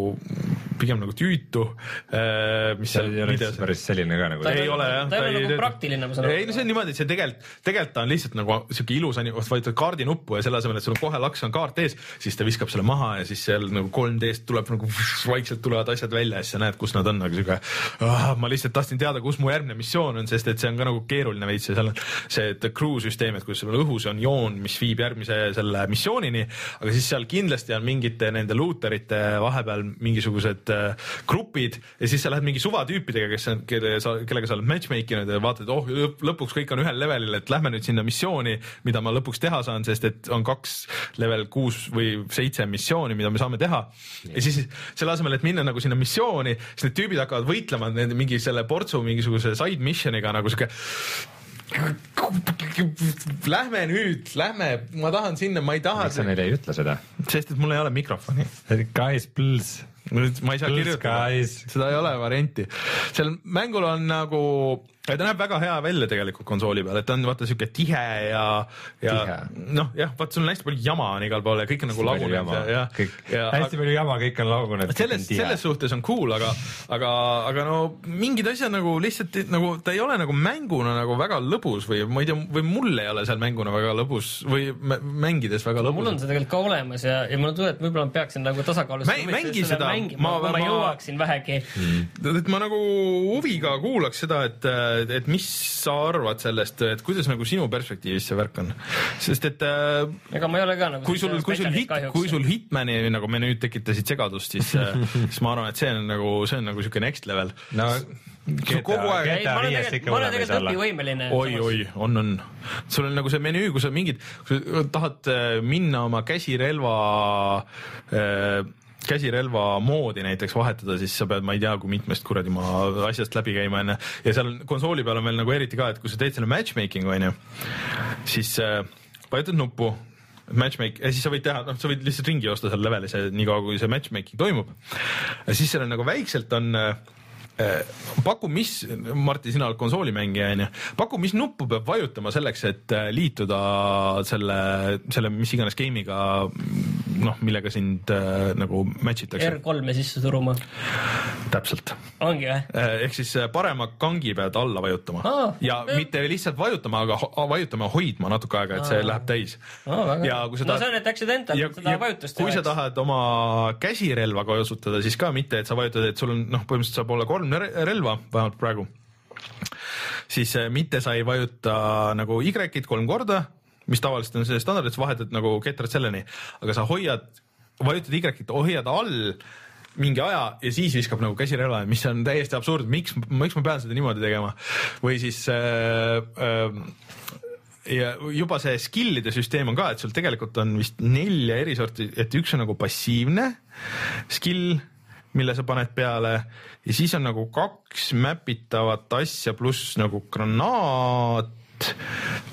pigem nagu tüütu. Äh, mis ei ole päris selline ka nagu. ta ei ole jah. ta ei ole nagu praktiline, ma saan aru. ei no see on niimoodi, et see tegelikult, tegelikult ta on lihtsalt nagu siuke ilus sa vajutad kaardinuppu ja selle asemel, et sul on kohe laks on kaart ees, siis ta viskab selle maha ja siis seal nagu 3D-st tuleb nagu vaikselt tulevad asjad välja ja siis sa näed, kus nad on, aga siuke ah,. ma lihtsalt tahtsin teada, kus mu järgmine missioon on, sest et see on ka nagu keeruline veits ja seal on see crew süsteem, et kus sul õhus on joon, mis viib järgmise selle missioonini, aga siis seal kindlasti on mingite nende luuterite vahepeal mingisugused äh, grupid ja siis sa lähed mingi suvatüüpidega, kes on, kelle sa, kellega sa oled matchmake inud ja vaatad, oh lõpuks kõik on ühel levelil, et lähme nüüd sinna missiooni, mida ma lõpuks teha saan, sest et on kaks level kuus või seitse missiooni, mida me saame teha. ja siis selle asemel, et minna nagu sinna missiooni, siis need tüübid hakkavad võitlema nende mingi selle portsu mingisuguse side mission'iga nagu sihuke Lähme nüüd, lähme, ma tahan sinna, ma ei taha. miks sa neile ei ütle seda? sest et mul ei ole mikrofoni. Guys, please. ma ei saa kirjutada, seda ei ole varianti. seal mängul on nagu ta näeb väga hea välja tegelikult konsooli peal, et ta on vaata siuke tihe ja, ja noh, jah, vaat sul on hästi palju jama on igal pool ja kõik on nagu lagunenud ja, ja, kõik, ja hästi palju jama, kõik on lagunenud. selles, selles suhtes on cool, aga, aga, aga no mingid asjad nagu lihtsalt nagu ta ei ole nagu mänguna nagu väga lõbus või ma ei tea, või mul ei ole seal mänguna väga lõbus või mängides väga lõbus. mul on see tegelikult ka olemas ja, ja mul on tunne, et võib-olla ma peaksin nagu tasakaalustama Mäng,. mängi seda, ma, ma, ma jõuaksin vähegi mm.. et ma nagu huviga kuulaks seda, et et, et mis sa arvad sellest, et kuidas nagu sinu perspektiivist see värk on, sest et äh, ega ma ei ole ka nagu kui sul, kui sul hit, kui sul Hitmani nagu menüüd tekitasid segadust, siis äh, siis ma arvan, et see on nagu, see on nagu siuke next level no GTA, kogu aeg. ma olen tegelikult, ma olen tegelikult õpivõimeline. oi, oi, on, on. sul on nagu see menüü, kui sa mingid, tahad äh, minna oma käsirelva äh, käsirelva moodi näiteks vahetada, siis sa pead, ma ei tea, kui mitmest kuradi ma asjast läbi käima onju. ja seal konsooli peal on veel nagu eriti ka, et kui sa teed selle matchmaking'u onju, siis äh, vajutad nuppu matchmake ja siis sa võid teha, noh, sa võid lihtsalt ringi joosta seal levelis nii kaua, kui see matchmaking toimub. siis seal on nagu väikselt on äh, paku, mis, Martti, sina oled konsoolimängija onju, paku, mis nuppu peab vajutama selleks, et äh, liituda selle, selle mis iganes game'iga, noh, millega sind äh, nagu match itakse. R3-e sisse suruma, täpselt. ongi või? ehk siis äh, parema kangi pead alla vajutama Aa, ja jah. mitte lihtsalt vajutama, aga vajutama hoidma natuke aega, et see läheb täis. ja kui sa no tahad see on nüüd accidental, seda vajutust kui sa tahad oma käsirelva kasutada, siis ka mitte, et sa vajutad, et sul on noh, põhimõtteliselt saab olla kolm re- relva, vähemalt praegu. siis äh, mitte sa ei vajuta nagu Y-it kolm korda, mis tavaliselt on see standard, et sa vahetad nagu ketrad selleni, aga sa hoiad, vajutad Y-it, hoiad all mingi aja ja siis viskab nagu käsirelva, mis on täiesti absurd, miks, miks ma pean seda niimoodi tegema? Või siis äh, äh, ja juba see skill'ide süsteem on ka, et sul tegelikult on vist nelja eri sorti, et üks on nagu passiivne skill, mille sa paned peale ja siis on nagu kaks mäpitavat asja pluss nagu granaat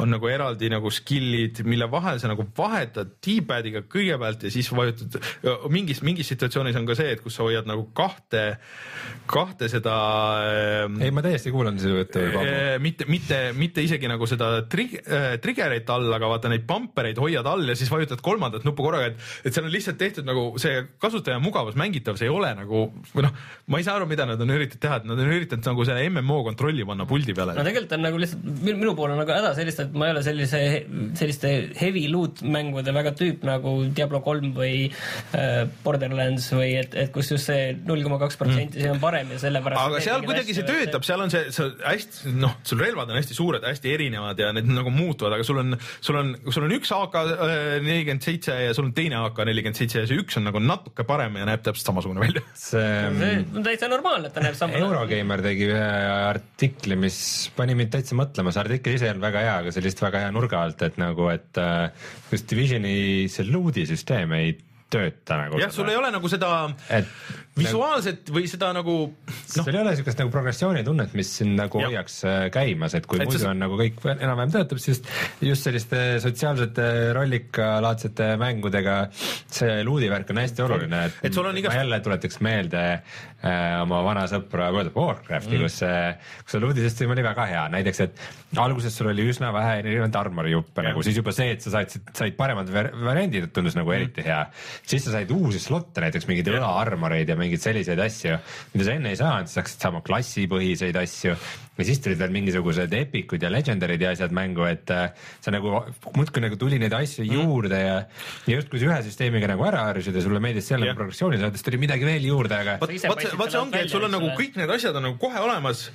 on nagu eraldi nagu skill'id, mille vahel sa nagu vahetad D-pad'iga kõigepealt ja siis vajutad, mingis, mingis situatsioonis on ka see, et kus sa hoiad nagu kahte, kahte seda ähm, ei, ma täiesti kuulan seda juttu. Eh, mitte, mitte, mitte isegi nagu seda trig-, trigger'it all, aga vaata neid bumpereid hoiad all ja siis vajutad kolmandat nuppu korraga, et, et seal on lihtsalt tehtud nagu see kasutaja mugavus mängitav, see ei ole nagu või noh, ma ei saa aru, mida nad on üritanud teha, et nad on üritanud nagu selle MMO kontrolli panna puldi peale no. tegelikult on nagu lihtsalt minu, minu pool on nagu häda sellist, et ma ei ole sellise, selliste heavy loot mängude väga tüüp nagu Diablo kolm või äh, Borderlands või et, et kus just see null koma kaks protsenti, see on parem ja sellepärast aga seal kuidagi see töötab, seal on see, see hästi noh, sul relvad on hästi suured, hästi erinevad ja need nagu muutuvad, aga sul on, sul on, sul on üks AK nelikümmend seitse ja sul on teine AK nelikümmend seitse ja see üks on nagu natuke parem ja näeb täpselt samasugune välja. see see on täitsa normaalne, et ta näeb sama Eurogeimer tegi ühe artikli, mis pani mind täitsa mõtlema, see artikkel ise ei olnud väga hea, aga see oli lihtsalt väga hea nurga alt, et nagu, et äh, kas Divisioni see loot'i süsteem ei tööta nagu. jah, sul ei ole nagu seda et visuaalset või seda nagu noh, sul ei ole siukest nagu progressioonitunnet, mis sind nagu Jah. hoiaks äh, käimas, et kui Et muidu sa- on nagu kõik enam-vähem töötab, siis just selliste sotsiaalsete rollikalaadsete mängudega see luudi värk on hästi oluline, et, Et sul on igast- ma jälle tuletaks meelde oma vana sõpra World of Warcrafti mm., kus see, kus see luudisüsteem oli väga hea, näiteks et alguses sul oli üsna vähe erinevaid armorijuppe Jah. nagu, siis juba see, et sa said, said paremad variandid, tundus nagu eriti hea. siis sa said uusi slotte, näiteks mingeid õlaarmoreid ja mingeid selliseid asju, mida sa enne ei saanud, sa hakkasid saama klassipõhiseid asju ja siis tulid veel mingisugused epicud ja legendary'd ja asjad mängu, et äh, sa nagu muudkui nagu tuli neid asju juurde ja ja justkui sa ühe süsteemiga nagu ära harjusid ja sulle meeldis Jah. nagu progressiooni saada, siis tuli midagi veel juurde, aga vot, see, selle ongi, et sul on nagu kõik need asjad on nagu kohe olemas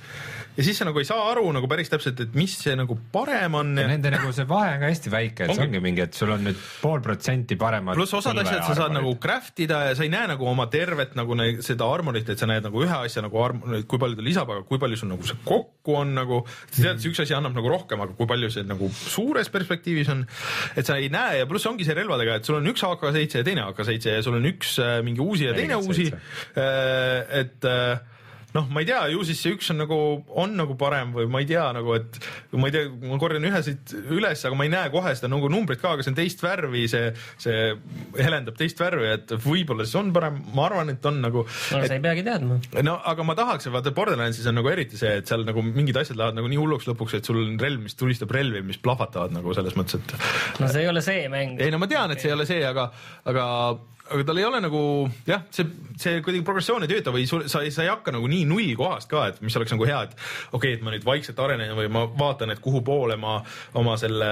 ja siis sa nagu ei saa aru nagu päris täpselt, et mis see nagu parem on ja nende nagu see vahe on ka hästi väike, et see Ongi. ongi mingi, et sul on nüüd pool protsenti paremad pluss osad asjad sa saad nagu craft ida ja sa ei näe nagu oma tervet nagu ne, seda armorit, et sa näed nagu ühe asja nagu armorit, kui palju ta lisab, aga kui palju sul nagu see kokku on nagu, sa tead, see üks asi annab nagu rohkem, aga kui palju see nagu suures perspektiivis on, et sa ei näe ja pluss ongi see relvadega, et sul on üks AK-seitse ja teine AK-seitse ja sul on üks äh, mingi uusi ja teine uusi, et äh, noh, ma ei tea, ju siis see üks on nagu, on nagu parem või ma ei tea nagu, et ma ei tea, ma korjan ühe siit üles, aga ma ei näe kohe seda nagu numbrit ka, aga see on teist värvi, see, see helendab teist värvi, et võib-olla siis on parem, ma arvan, et on nagu no et, sa ei peagi teadma. no aga ma tahaks, vaata Borderlandsis on nagu eriti see, et seal nagu mingid asjad lähevad nagu nii hulluks lõpuks, et sul on relv, mis tulistab relvi, mis plahvatavad nagu selles mõttes, et no see ei ole see mäng. ei no ma tean, et see ei ole see, aga, aga, aga tal ei ole nagu jah, see, see kuidagi progressioon ei tööta või sul, sa ei, sa ei hakka nagu nii nullkohast ka, et mis oleks nagu hea, et okei okay,, et ma nüüd vaikselt arenen või ma vaatan, et kuhu poole ma oma selle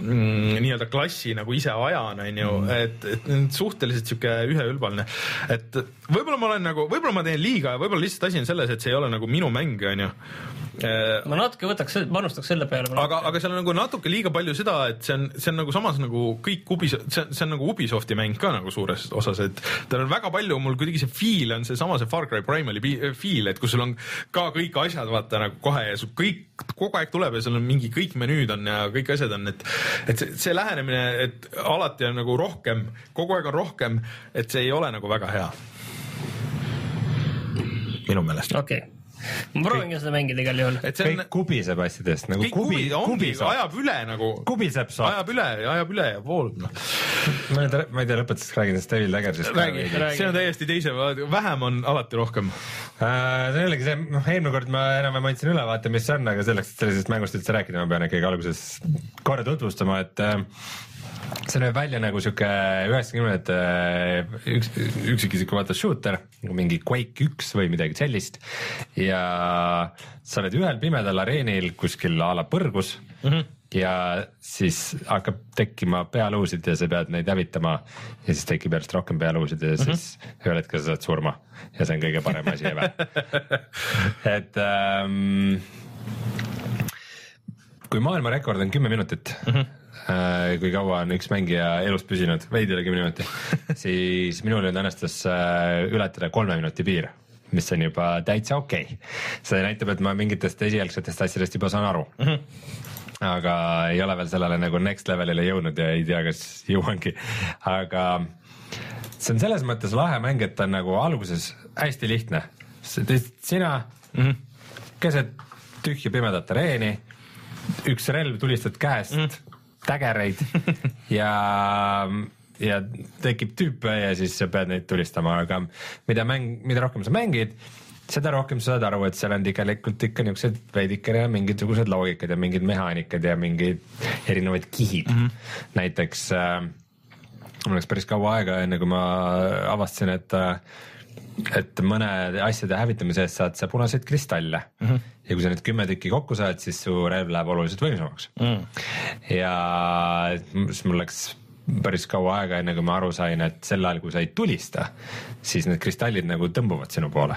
mm, nii-öelda klassi nagu ise ajan, onju, et, et suhteliselt sihuke üheülbaline, et võib-olla ma olen nagu, võib-olla ma teen liiga ja võib-olla lihtsalt asi on selles, et see ei ole nagu minu mäng, onju ma natuke võtaks, panustaks selle peale. aga, aga seal on nagu natuke liiga palju seda, et see on, see on nagu samas nagu kõik Ubisoft, see on, see on nagu Ubisofti mäng ka nagu suures osas, et tal on väga palju, mul kuidagi see feel on seesama see Far Cry Primali feel, et kus sul on ka kõik asjad vaata nagu kohe ja sul kõik kogu aeg tuleb ja sul on mingi kõik menüüd on ja kõik asjad on, et et see, see lähenemine, et alati on nagu rohkem, kogu aeg on rohkem, et see ei ole nagu väga hea. minu meelest. okei okay., ma proovingi seda mängida igal juhul. et see on kõik kubiseb asjadest nagu kõik kubi kubiseb, ajab üle nagu, kubiseb saab. ajab üle ja ajab üle ja voolab noh. ma ei tea, ma ei tea, lõpetuseks räägin sellest Devil Daggersist. räägi, räägi. see on täiesti teise, vähem on alati rohkem. Uh, see oligi see, noh eelmine kord ma enam-vähem andsin ülevaate, mis see on, aga selleks, et sellisest mängust üldse rääkida, ma pean ikkagi alguses korra tutvustama, et uh, see näeb välja nagu sihuke üheksakümnendate üks, üksikisiku vaata shooter, mingi Quake üks või midagi sellist. ja sa oled ühel pimedal areenil kuskil a la põrgus mm. -hmm ja siis hakkab tekkima pealuusid ja sa pead neid hävitama ja siis tekib järjest rohkem pealuusid ja siis mm -hmm. ühel hetkel sa saad surma ja see on kõige parem asi ever et ähm, kui maailmarekord on kümme minutit mm, -hmm Äh, kui kaua on üks mängija elus püsinud, veidi üle kümne minuti, siis minul nüüd õnnestus äh, ületada kolme minuti piir, mis on juba täitsa okei okay.. see näitab, et ma mingitest esialgsetest asjadest juba saan aru mm. -hmm aga ei ole veel sellele nagu next levelile jõudnud ja ei tea, kas jõuangi, aga see on selles mõttes lahe mäng, et ta on nagu alguses hästi lihtne. sina mm -hmm. keset tühja pimedat areeni, üks relv tulistad käest mm, -hmm tägereid ja, ja tekib tüüpe ja siis sa pead neid tulistama, aga mida mäng, mida rohkem sa mängid, seda rohkem sa saad aru, et seal on tegelikult ikka niisugused veidikene mingisugused loogikad ja mingid mehaanikad ja mingid erinevad kihid mm. -hmm. näiteks äh, mul läks päris kaua aega, enne kui ma avastasin, et äh, et mõne asjade hävitamise eest saad sa punaseid kristalle mm. -hmm. ja kui sa need kümme tükki kokku saad, siis su relv läheb oluliselt võimsamaks mm.. ja siis mul läks päris kaua aega, enne kui ma aru sain, et sel ajal, kui sa ei tulista, siis need kristallid nagu tõmbuvad sinu poole.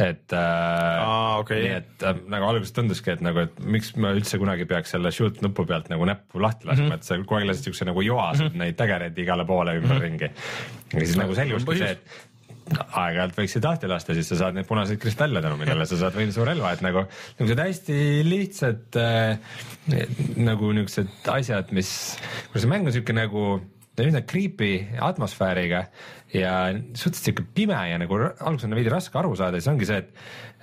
et äh, Aa, okay. nii, et äh, nagu alguses tunduski, et nagu, et miks ma üldse kunagi peaks selle shoot nupu pealt nagu näppu lahti laskma mm, -hmm. et sa kogu aeg lasid siukse nagu joas mm -hmm. neid tägereid igale poole ümberringi mm. -hmm. ja siis nagu selguski see, et aeg-ajalt võiksid lahti lasta, siis sa saad neid punaseid kristalle tänu millele sa saad võimsa relva, et nagu niisugused hästi lihtsad äh, nagu niisugused asjad, mis, kuna see mäng on niisugune nagu üsna creepy atmosfääriga ja suhteliselt sihuke pime ja nagu alguses on veidi raske aru saada, siis ongi see, et,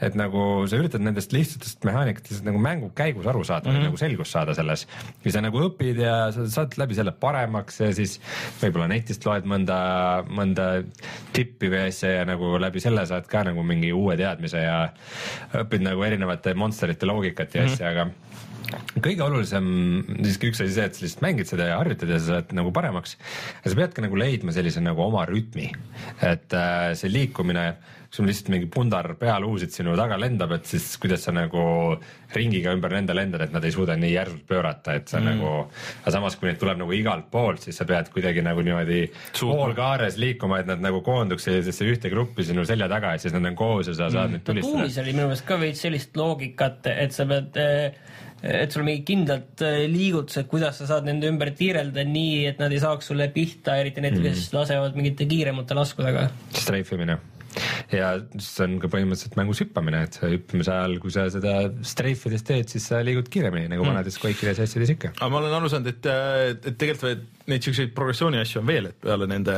et nagu sa üritad nendest lihtsatest mehaanikatest nagu mängu käigus aru saada mm, -hmm. nagu selgust saada selles. ja sa nagu õpid ja sa saad läbi selle paremaks ja siis võib-olla netist loed mõnda, mõnda tippi või asja ja nagu läbi selle saad ka nagu mingi uue teadmise ja õpid nagu erinevate monsterite loogikat ja mm -hmm. asja, aga kõige olulisem siiski üks asi see, et sa lihtsalt mängid seda ja harjutad ja sa saad nagu paremaks. ja sa pead ka nagu leidma sellise nagu oma rütmi, et äh, see liikumine, sul lihtsalt mingi pundar pealuusid sinu taga lendab, et siis kuidas sa nagu ringiga ümber nende lendad, et nad ei suuda nii järsult pöörata, et sa mm. nagu, aga samas, kui neid tuleb nagu igalt poolt, siis sa pead kuidagi nagu niimoodi poolkaares liikuma, et nad nagu koonduks sellisesse ühte gruppi sinu selja taga ja siis nad on koos ja sa saad mm. neid tulistada. Tuumis oli minu meelest ka veits sellist loogikat, et sa pead äh, et sul mingid kindlad äh, liigutused, kuidas sa saad nende ümber tiirelda nii, et nad ei saaks sulle pihta, eriti need mm., kes lasevad mingite kiiremate laskudega. streifimine ja see on ka põhimõtteliselt mängus hüppamine, et hüppamise ajal, kui sa seda streifides teed, siis sa liigud kiiremini nagu mm. vanades Quake'ides ja asjades ikka. aga ma olen aru saanud, et, et, et tegelikult neid siukseid progressiooni asju on veel, et peale nende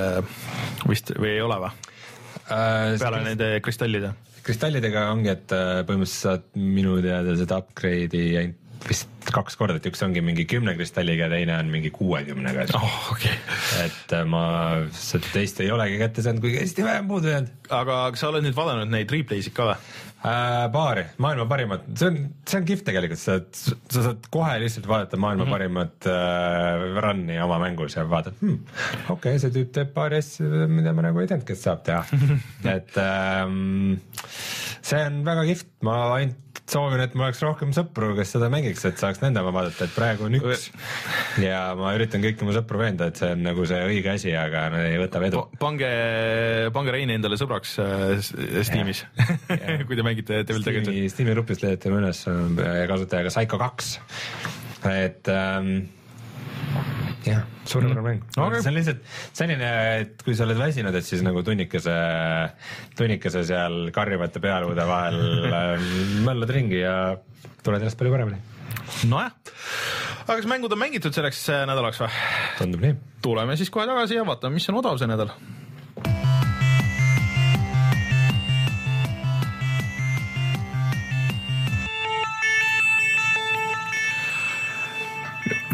vist või ei ole või äh,? peale nende kristallide? kristallidega ongi, et äh, põhimõtteliselt saad minu teada seda upgrade'i ainult vist kaks korda, et üks ongi mingi kümne kristalliga ja teine on mingi kuuekümnega oh,. Okay. et äh, ma seda teist ei olegi kätte saanud, kuigi hästi vähe on puudu jäänud. aga kas sa oled nüüd vaadanud neid replay'sid ka või äh,? paari, maailma parimat, see on, see on kihvt tegelikult, sa, sa saad kohe lihtsalt vaadata maailma mm -hmm. parimat äh, run'i oma mängus ja vaatad hmm,, okei okay,, see tüüp teeb paari asja, mida ma nagu ei teadnudki, et saab teha et ähm, see on väga kihvt, ma ainult soovin, et mul oleks rohkem sõpru, kes seda mängiks, et saaks nendega vaadata, et praegu on üks. Ja ma üritan kõiki mu sõpru veenda, et see on nagu see õige asi, aga no ei võta vedu. pange, pange Rein endale sõbraks äh, Steamis. Kui te mängite Devil Steam'i, Steam'i grupis leiate üles äh, kasutajaga Psycho kaks, et ähm, jah, suurepärane mäng okay.. see on lihtsalt selline, et kui sa oled väsinud, et siis nagu tunnikese, tunnikese seal karjuvate pealuude vahel äh, möllad ringi ja tuled ennast palju paremini. nojah, aga kas mängud on mängitud selleks äh, nädalaks või? tundub nii. tuleme siis kohe tagasi ja vaatame, mis on odav see nädal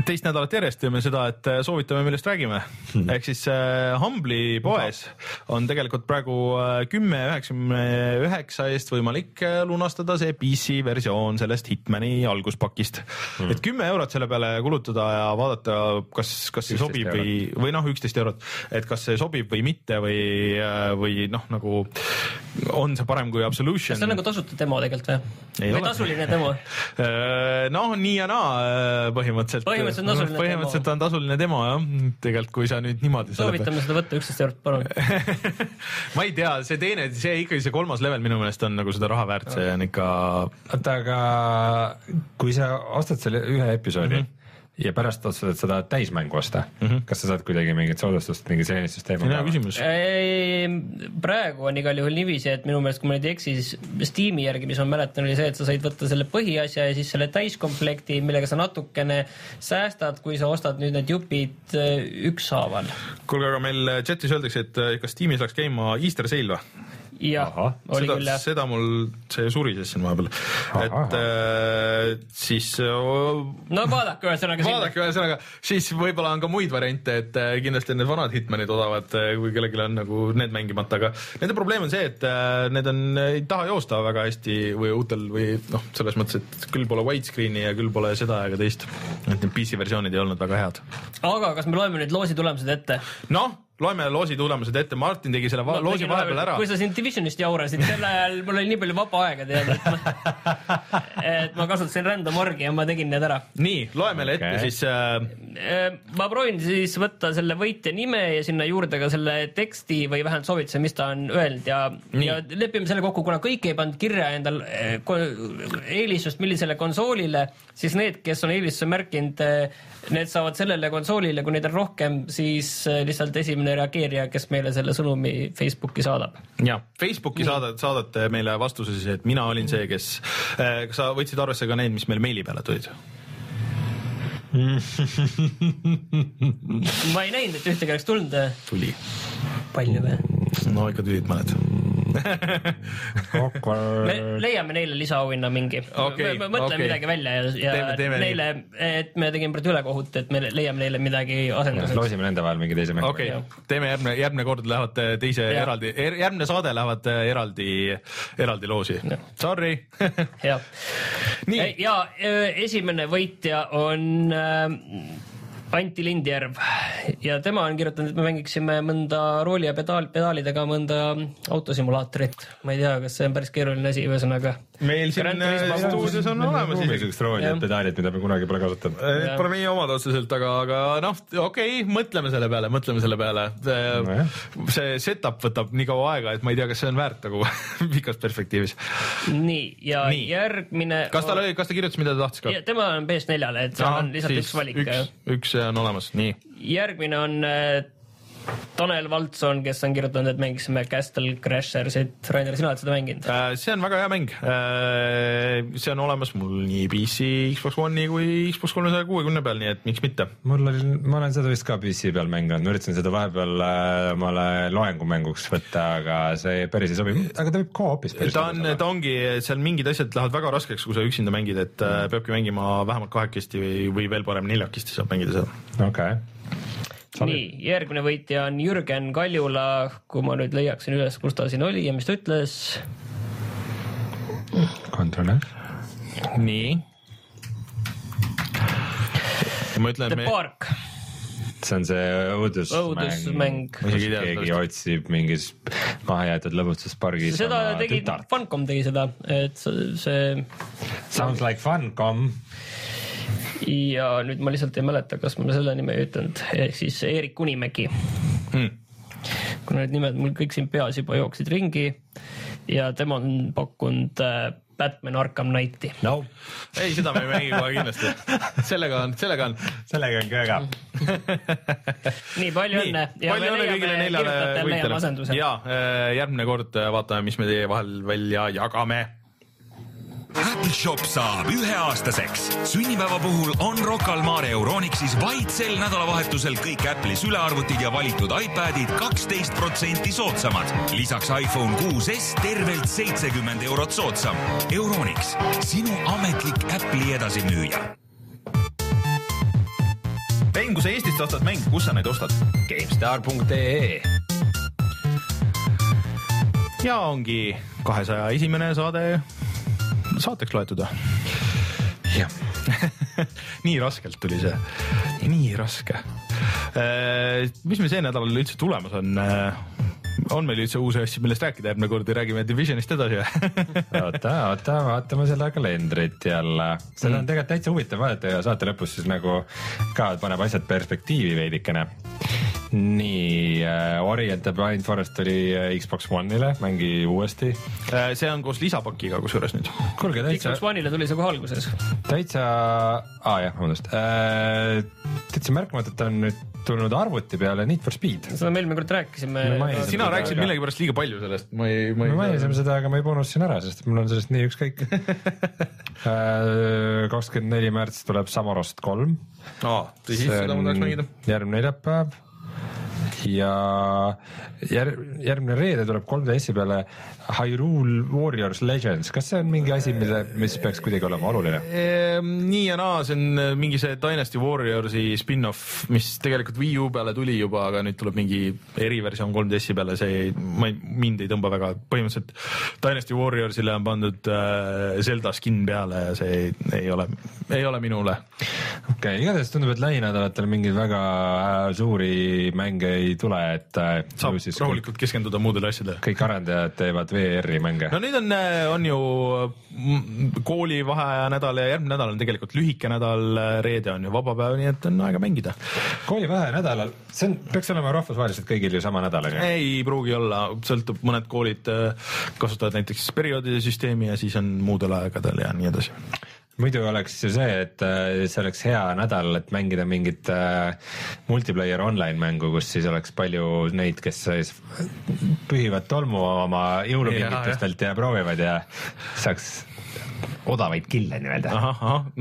teist nädalat järjest teeme seda, et äh, soovitame, millest räägime. ehk siis äh, Humble'i poes on tegelikult praegu äh, kümme üheksakümne üheksa eest võimalik äh, lunastada see PC versioon sellest Hitmani alguspakist mm.. et kümme eurot selle peale kulutada ja vaadata, kas, kas see 11 sobib või, või noh, üksteist eurot, et kas see sobib või mitte või, või noh, nagu on see parem kui Absolution. see on nagu tasuta demo tegelikult või? Ei või ole. tasuline demo? noh, nii ja naa äh, põhimõtteliselt. Põhimõtteliselt on tasuline põhimõtteliselt on tasuline demo jah, tegelikult kui sa nüüd niimoodi soovitame seda võtta üksteist eurot, palun. ma ei tea, see teine, see ikkagi see kolmas level minu meelest on nagu seda raha väärt, see on ikka. oota, aga kui sa ostad selle ühe episoodi mm -hmm. Ja pärast otsustad seda täismängu osta mm, -hmm. kas sa saad kuidagi mingit soodustust mingi selline süsteem see on hea küsimus. praegu on igal juhul niiviisi, et minu meelest, kui ma nüüd ei eksi, siis Steam'i järgi, mis ma mäletan, oli see, et sa said võtta selle põhiasja ja siis selle täiskomplekti, millega sa natukene säästad, kui sa ostad nüüd need jupid äh, ükshaaval. kuulge, aga meil chatis öeldakse, et kas tiimis läks käima Easter Sale või? Jah, oli seda, küll jah. seda mul, see surises siin vahepeal, et äh, siis äh, no vaadake ühesõnaga vaadake ühesõnaga, siis võib-olla on ka muid variante, et äh, kindlasti on need vanad Hitmanid odavad, kui kellelgi on nagu need mängimata, aga nende probleem on see, et äh, need on, ei taha joosta väga hästi või uutel või noh, selles mõttes, et küll pole widescreen'i ja küll pole seda ega teist. et need PC versioonid ei olnud väga head. aga kas me loeme nüüd loosi tulemused ette? noh, loeme loosi tulemused ette, Martin tegi selle Ma loosi vahepeal ära. kui sa siin Divisionist jaurasid, sel ajal mul oli nii palju vaba aega teada, et ma, et ma kasutasin random orgi ja ma tegin need ära. nii, loe meile ette Okei. siis äh, Eh, ma proovin siis võtta selle võitja nime ja sinna juurde ka selle teksti või vähemalt soovituse, mis ta on öelnud ja, ja lepime selle kokku, kuna kõik ei pannud kirja endal ko- eelistust, millisele konsoolile, siis need, kes on eelistuse märkinud, need saavad sellele konsoolile, kui neid on rohkem, siis eh, lihtsalt esimene reageerija, kes meile selle sõnumi Facebooki saadab. ja Facebooki saadad, saadate meile vastuse siis, et mina olin see, kes äh,, kas sa võtsid arvesse ka need, mis meil meili peale tulid? ma ei näinud, et ühtegi oleks tulnud. tuli. palju või? no ikka tulid mõned. Me leiame neile lisaauhinna mingi Okei, me, me mõtleme okei. midagi välja ja, ja Teeme- teeme neile, et me tegime praegu ülekohut, et me leiame neile midagi asenduseks. loosime nende vahel mingi teise mängu okei okay., teeme järgmine, järgmine kord lähevad äh, teise Jah. eraldi er,, järgmine saade lähevad äh, eraldi, eraldi loosi. Sorry jah, ja öö, esimene võitja on äh, Anti Lindjärv ja tema on kirjutanud, et me mängiksime mõnda rooli ja pedaal, pedaalidega mõnda autosimulaatorit. ma ei tea, kas see on päris keeruline asi, ühesõnaga. meil siin äh, stuudios on olemas isegi. niisugust rooli ja pedaalid, mida me kunagi pole kasutanud. Need Jah. pole meie omad otseselt, aga, aga noh, okei okay,, mõtleme selle peale, mõtleme selle peale. See setup võtab nii kaua aega, et ma ei tea, kas see on väärt nagu pikas perspektiivis. nii, ja Nii. järgmine. kas tal oli, kas ta kirjutas, mida ta tahtis ka? tema on PS4-le, et seal on lihtsalt üks valik. üks, üks on olemas, nii. järgmine on äh, Tanel Valtson, kes on kirjutanud, et mängisime Castle Crashersit. Rainer, sina oled seda mänginud? see on väga hea mäng. see on olemas mul nii PC, Xbox One'i kui Xbox kolmesaja kuuekümne peal, nii et miks mitte. mul oli, ma olen seda vist ka PC peal mänginud, ma üritasin seda vahepeal äh, omale loengumänguks võtta, aga see päris ei sobi, aga ta võib co-op'is päris ta on, ta ongi, seal mingid asjad lähevad väga raskeks, kui sa üksinda mängid, et mm. peabki mängima vähemalt kahekesti või, või veel parem neljakesti saab mängida seal. okei, nii, järgmine võitja on Jürgen Kaljula, kui ma nüüd leiaksin üles, kus ta siin oli ja mis ta ütles. kontrolli. nii. ma ütlen, The me, Park, see on see õudusmäng Õudusmäng., kus keegi otsib mingis mahajäetud lõbustuspargis seda tegi. Funcom tegi seda, et see, Sounds like fun, com. Ja nüüd ma lihtsalt ei mäleta, kas ma selle nime ei ütelnud, ehk siis Eerik Unimägi. Hmm. kuna need nimed mul kõik siin peas juba jooksid ringi ja tema on pakkunud äh, Batman Arkham Knighti. no ei, seda me ei mängi kohe kindlasti. sellega on, sellega on. sellega on kööga. nii palju õnne. palju õnne kõigile neljale võitjale. ja järgmine kord äh, vaatame, mis me teie vahel välja jagame Apple Shop saab üheaastaseks. sünnipäeva puhul on Rocca al Mare Euronixis vaid sel nädalavahetusel kõik Apple'i sülearvutid ja valitud iPadid kaksteist protsenti soodsamad. lisaks iPhone 6s tervelt seitsekümmend eurot soodsam. Euronix, sinu ametlik Apple'i edasimüüja Rein, kui sa Eestist ostad mänge, kus sa neid ostad? GameStar.ee ja ongi kahesaja esimene saade saateks loetud või? jah, nii raskelt tuli see, nii raske. mis meil see nädal üldse tulemas on? On meil üldse uusi asju, millest rääkida järgmine kord ja räägime Divisionist edasi või? oota, oota, vaatame selle kalendrit jälle. seda on tegelikult täitsa huvitav vaadata ja saate lõpus siis nagu ka paneb asjad perspektiivi veidikene. nii äh,, Ori and the Blind Forest tuli äh, Xbox One'ile, mängi uuesti. see on koos lisapakiga kusjuures nüüd. kuulge täitsa Xbox, One'ile tuli see kohe alguses. täitsa, aa jah, vabandust äh,, täitsa märkamatult on nüüd tulnud arvuti peale Need for Speed. seda me eelmine kord rääkisime Me mainisime sina rääkisid aga- millegipärast liiga palju sellest, ma ei, ma me ei mainisime seda, aga ma juba unustasin ära, sest mul on sellest nii ükskõik. kakskümmend neli märts tuleb Samorost kolm. aa, tõsi, seda ma tahaks mängida. järgmine neljapäev ja jär-, järgmine reede tuleb 3DS-i peale Hyrule Warriors Legends, kas see on mingi asi, mille, mis peaks kuidagi olema oluline? Ehm, nii ja naa, see on äh, mingi see Dynasty Warriorsi spin-off, mis tegelikult Wii U peale tuli juba, aga nüüd tuleb mingi eriversioon 3DS-i peale, see ei, ma ei, mind ei tõmba väga, põhimõtteliselt Dynasty Warriorsile on pandud äh, Zelda skin peale ja see ei, ei ole, ei ole minule. okei okay,, igatahes tundub, et lähinädalatel mingeid väga äh, suuri mänge ei tule, et äh, saab rahulikult keskenduda muudele asjadele. kõik arendajad teevad VR-i mänge no nüüd on, on ju mm, koolivaheaja nädal ja järgmine nädal on tegelikult lühike nädal, reede on ju vaba päev, nii et on aega mängida. koolivaheaja nädalal, see on, peaks olema rahvusvaheliselt kõigil ju sama nädal on ju? ei pruugi olla, sõltub, mõned koolid äh, kasutavad näiteks perioodide süsteemi ja siis on muudel aegadel ja nii edasi. Muidu oleks ju see, et äh, see oleks hea nädal, et mängida mingit äh, multiplayer online mängu, kus siis oleks palju neid, kes siis pühivad tolmu oma jõulukingitustelt ja, ja proovivad ja saaks odavaid kille nii-öelda.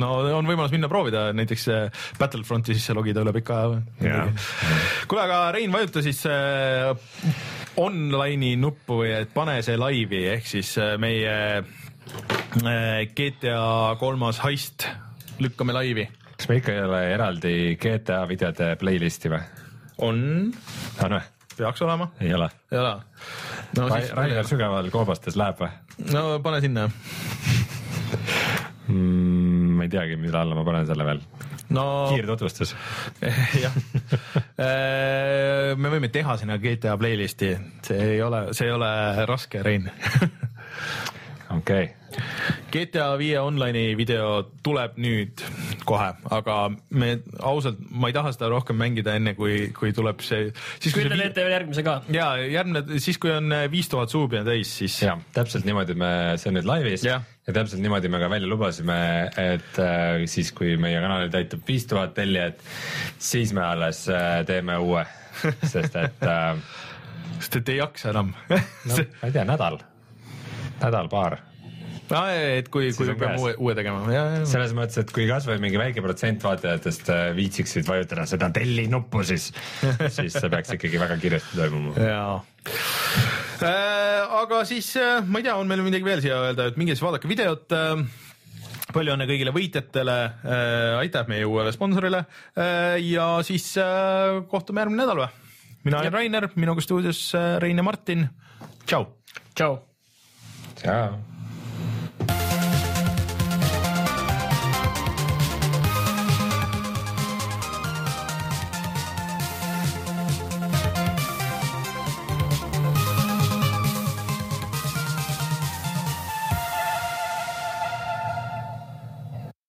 no on võimalus minna proovida näiteks äh, Battlefronti sisse logida üle pika aja kuule, aga Rein, vajuta siis online'i nuppu et pane see laivi ehk siis meie GTA kolmas heist lükkame laivi. kas me ikka ei ole eraldi GTA videode playlist'i või? on, on või? peaks olema, ei ole. ei ole. no siis, Rainer Sügaval koobastes läheb või no pane sinna. mm,? ma ei teagi, mille alla ma panen selle veel. no kiirtutvustus. jah, me võime teha sinna GTA playlist'i, see ei ole, see ei ole raske, Rein. okei okay., GTA viie online'i video tuleb nüüd kohe, aga me ausalt, ma ei taha seda rohkem mängida, enne kui, kui tuleb see, siis kui te teete veel järgmise ka. ja järgmine, siis kui on viis tuhat on täis, siis ja täpselt niimoodi me, see on nüüd laivis ja. Ja täpselt niimoodi me ka välja lubasime, et äh, siis, kui meie kanalil täitub viis tuhat tellijat, siis me alles äh, teeme uue, sest et äh, sest et ei jaksa enam no, ma ei tea, nädal, nädal-paar no,. et kui, kui me peame uue, uue tegema, selles mõttes, et kui kasvõi mingi väike protsent vaatajatest äh, viitsiksid vajutada seda telli nuppu, siis, siis see peaks ikkagi väga kiiresti toimuma. jaa äh,. aga siis äh, ma ei tea, on meil midagi veel siia öelda, et minge siis vaadake videot äh, palju õnne kõigile võitjatele äh,, aitäh meie uuele sponsorile äh, ja siis äh, kohtume järgmine nädal või? mina olen Rainer, minuga stuudios äh, Rein ja Martin, tšau. tšau. tšau.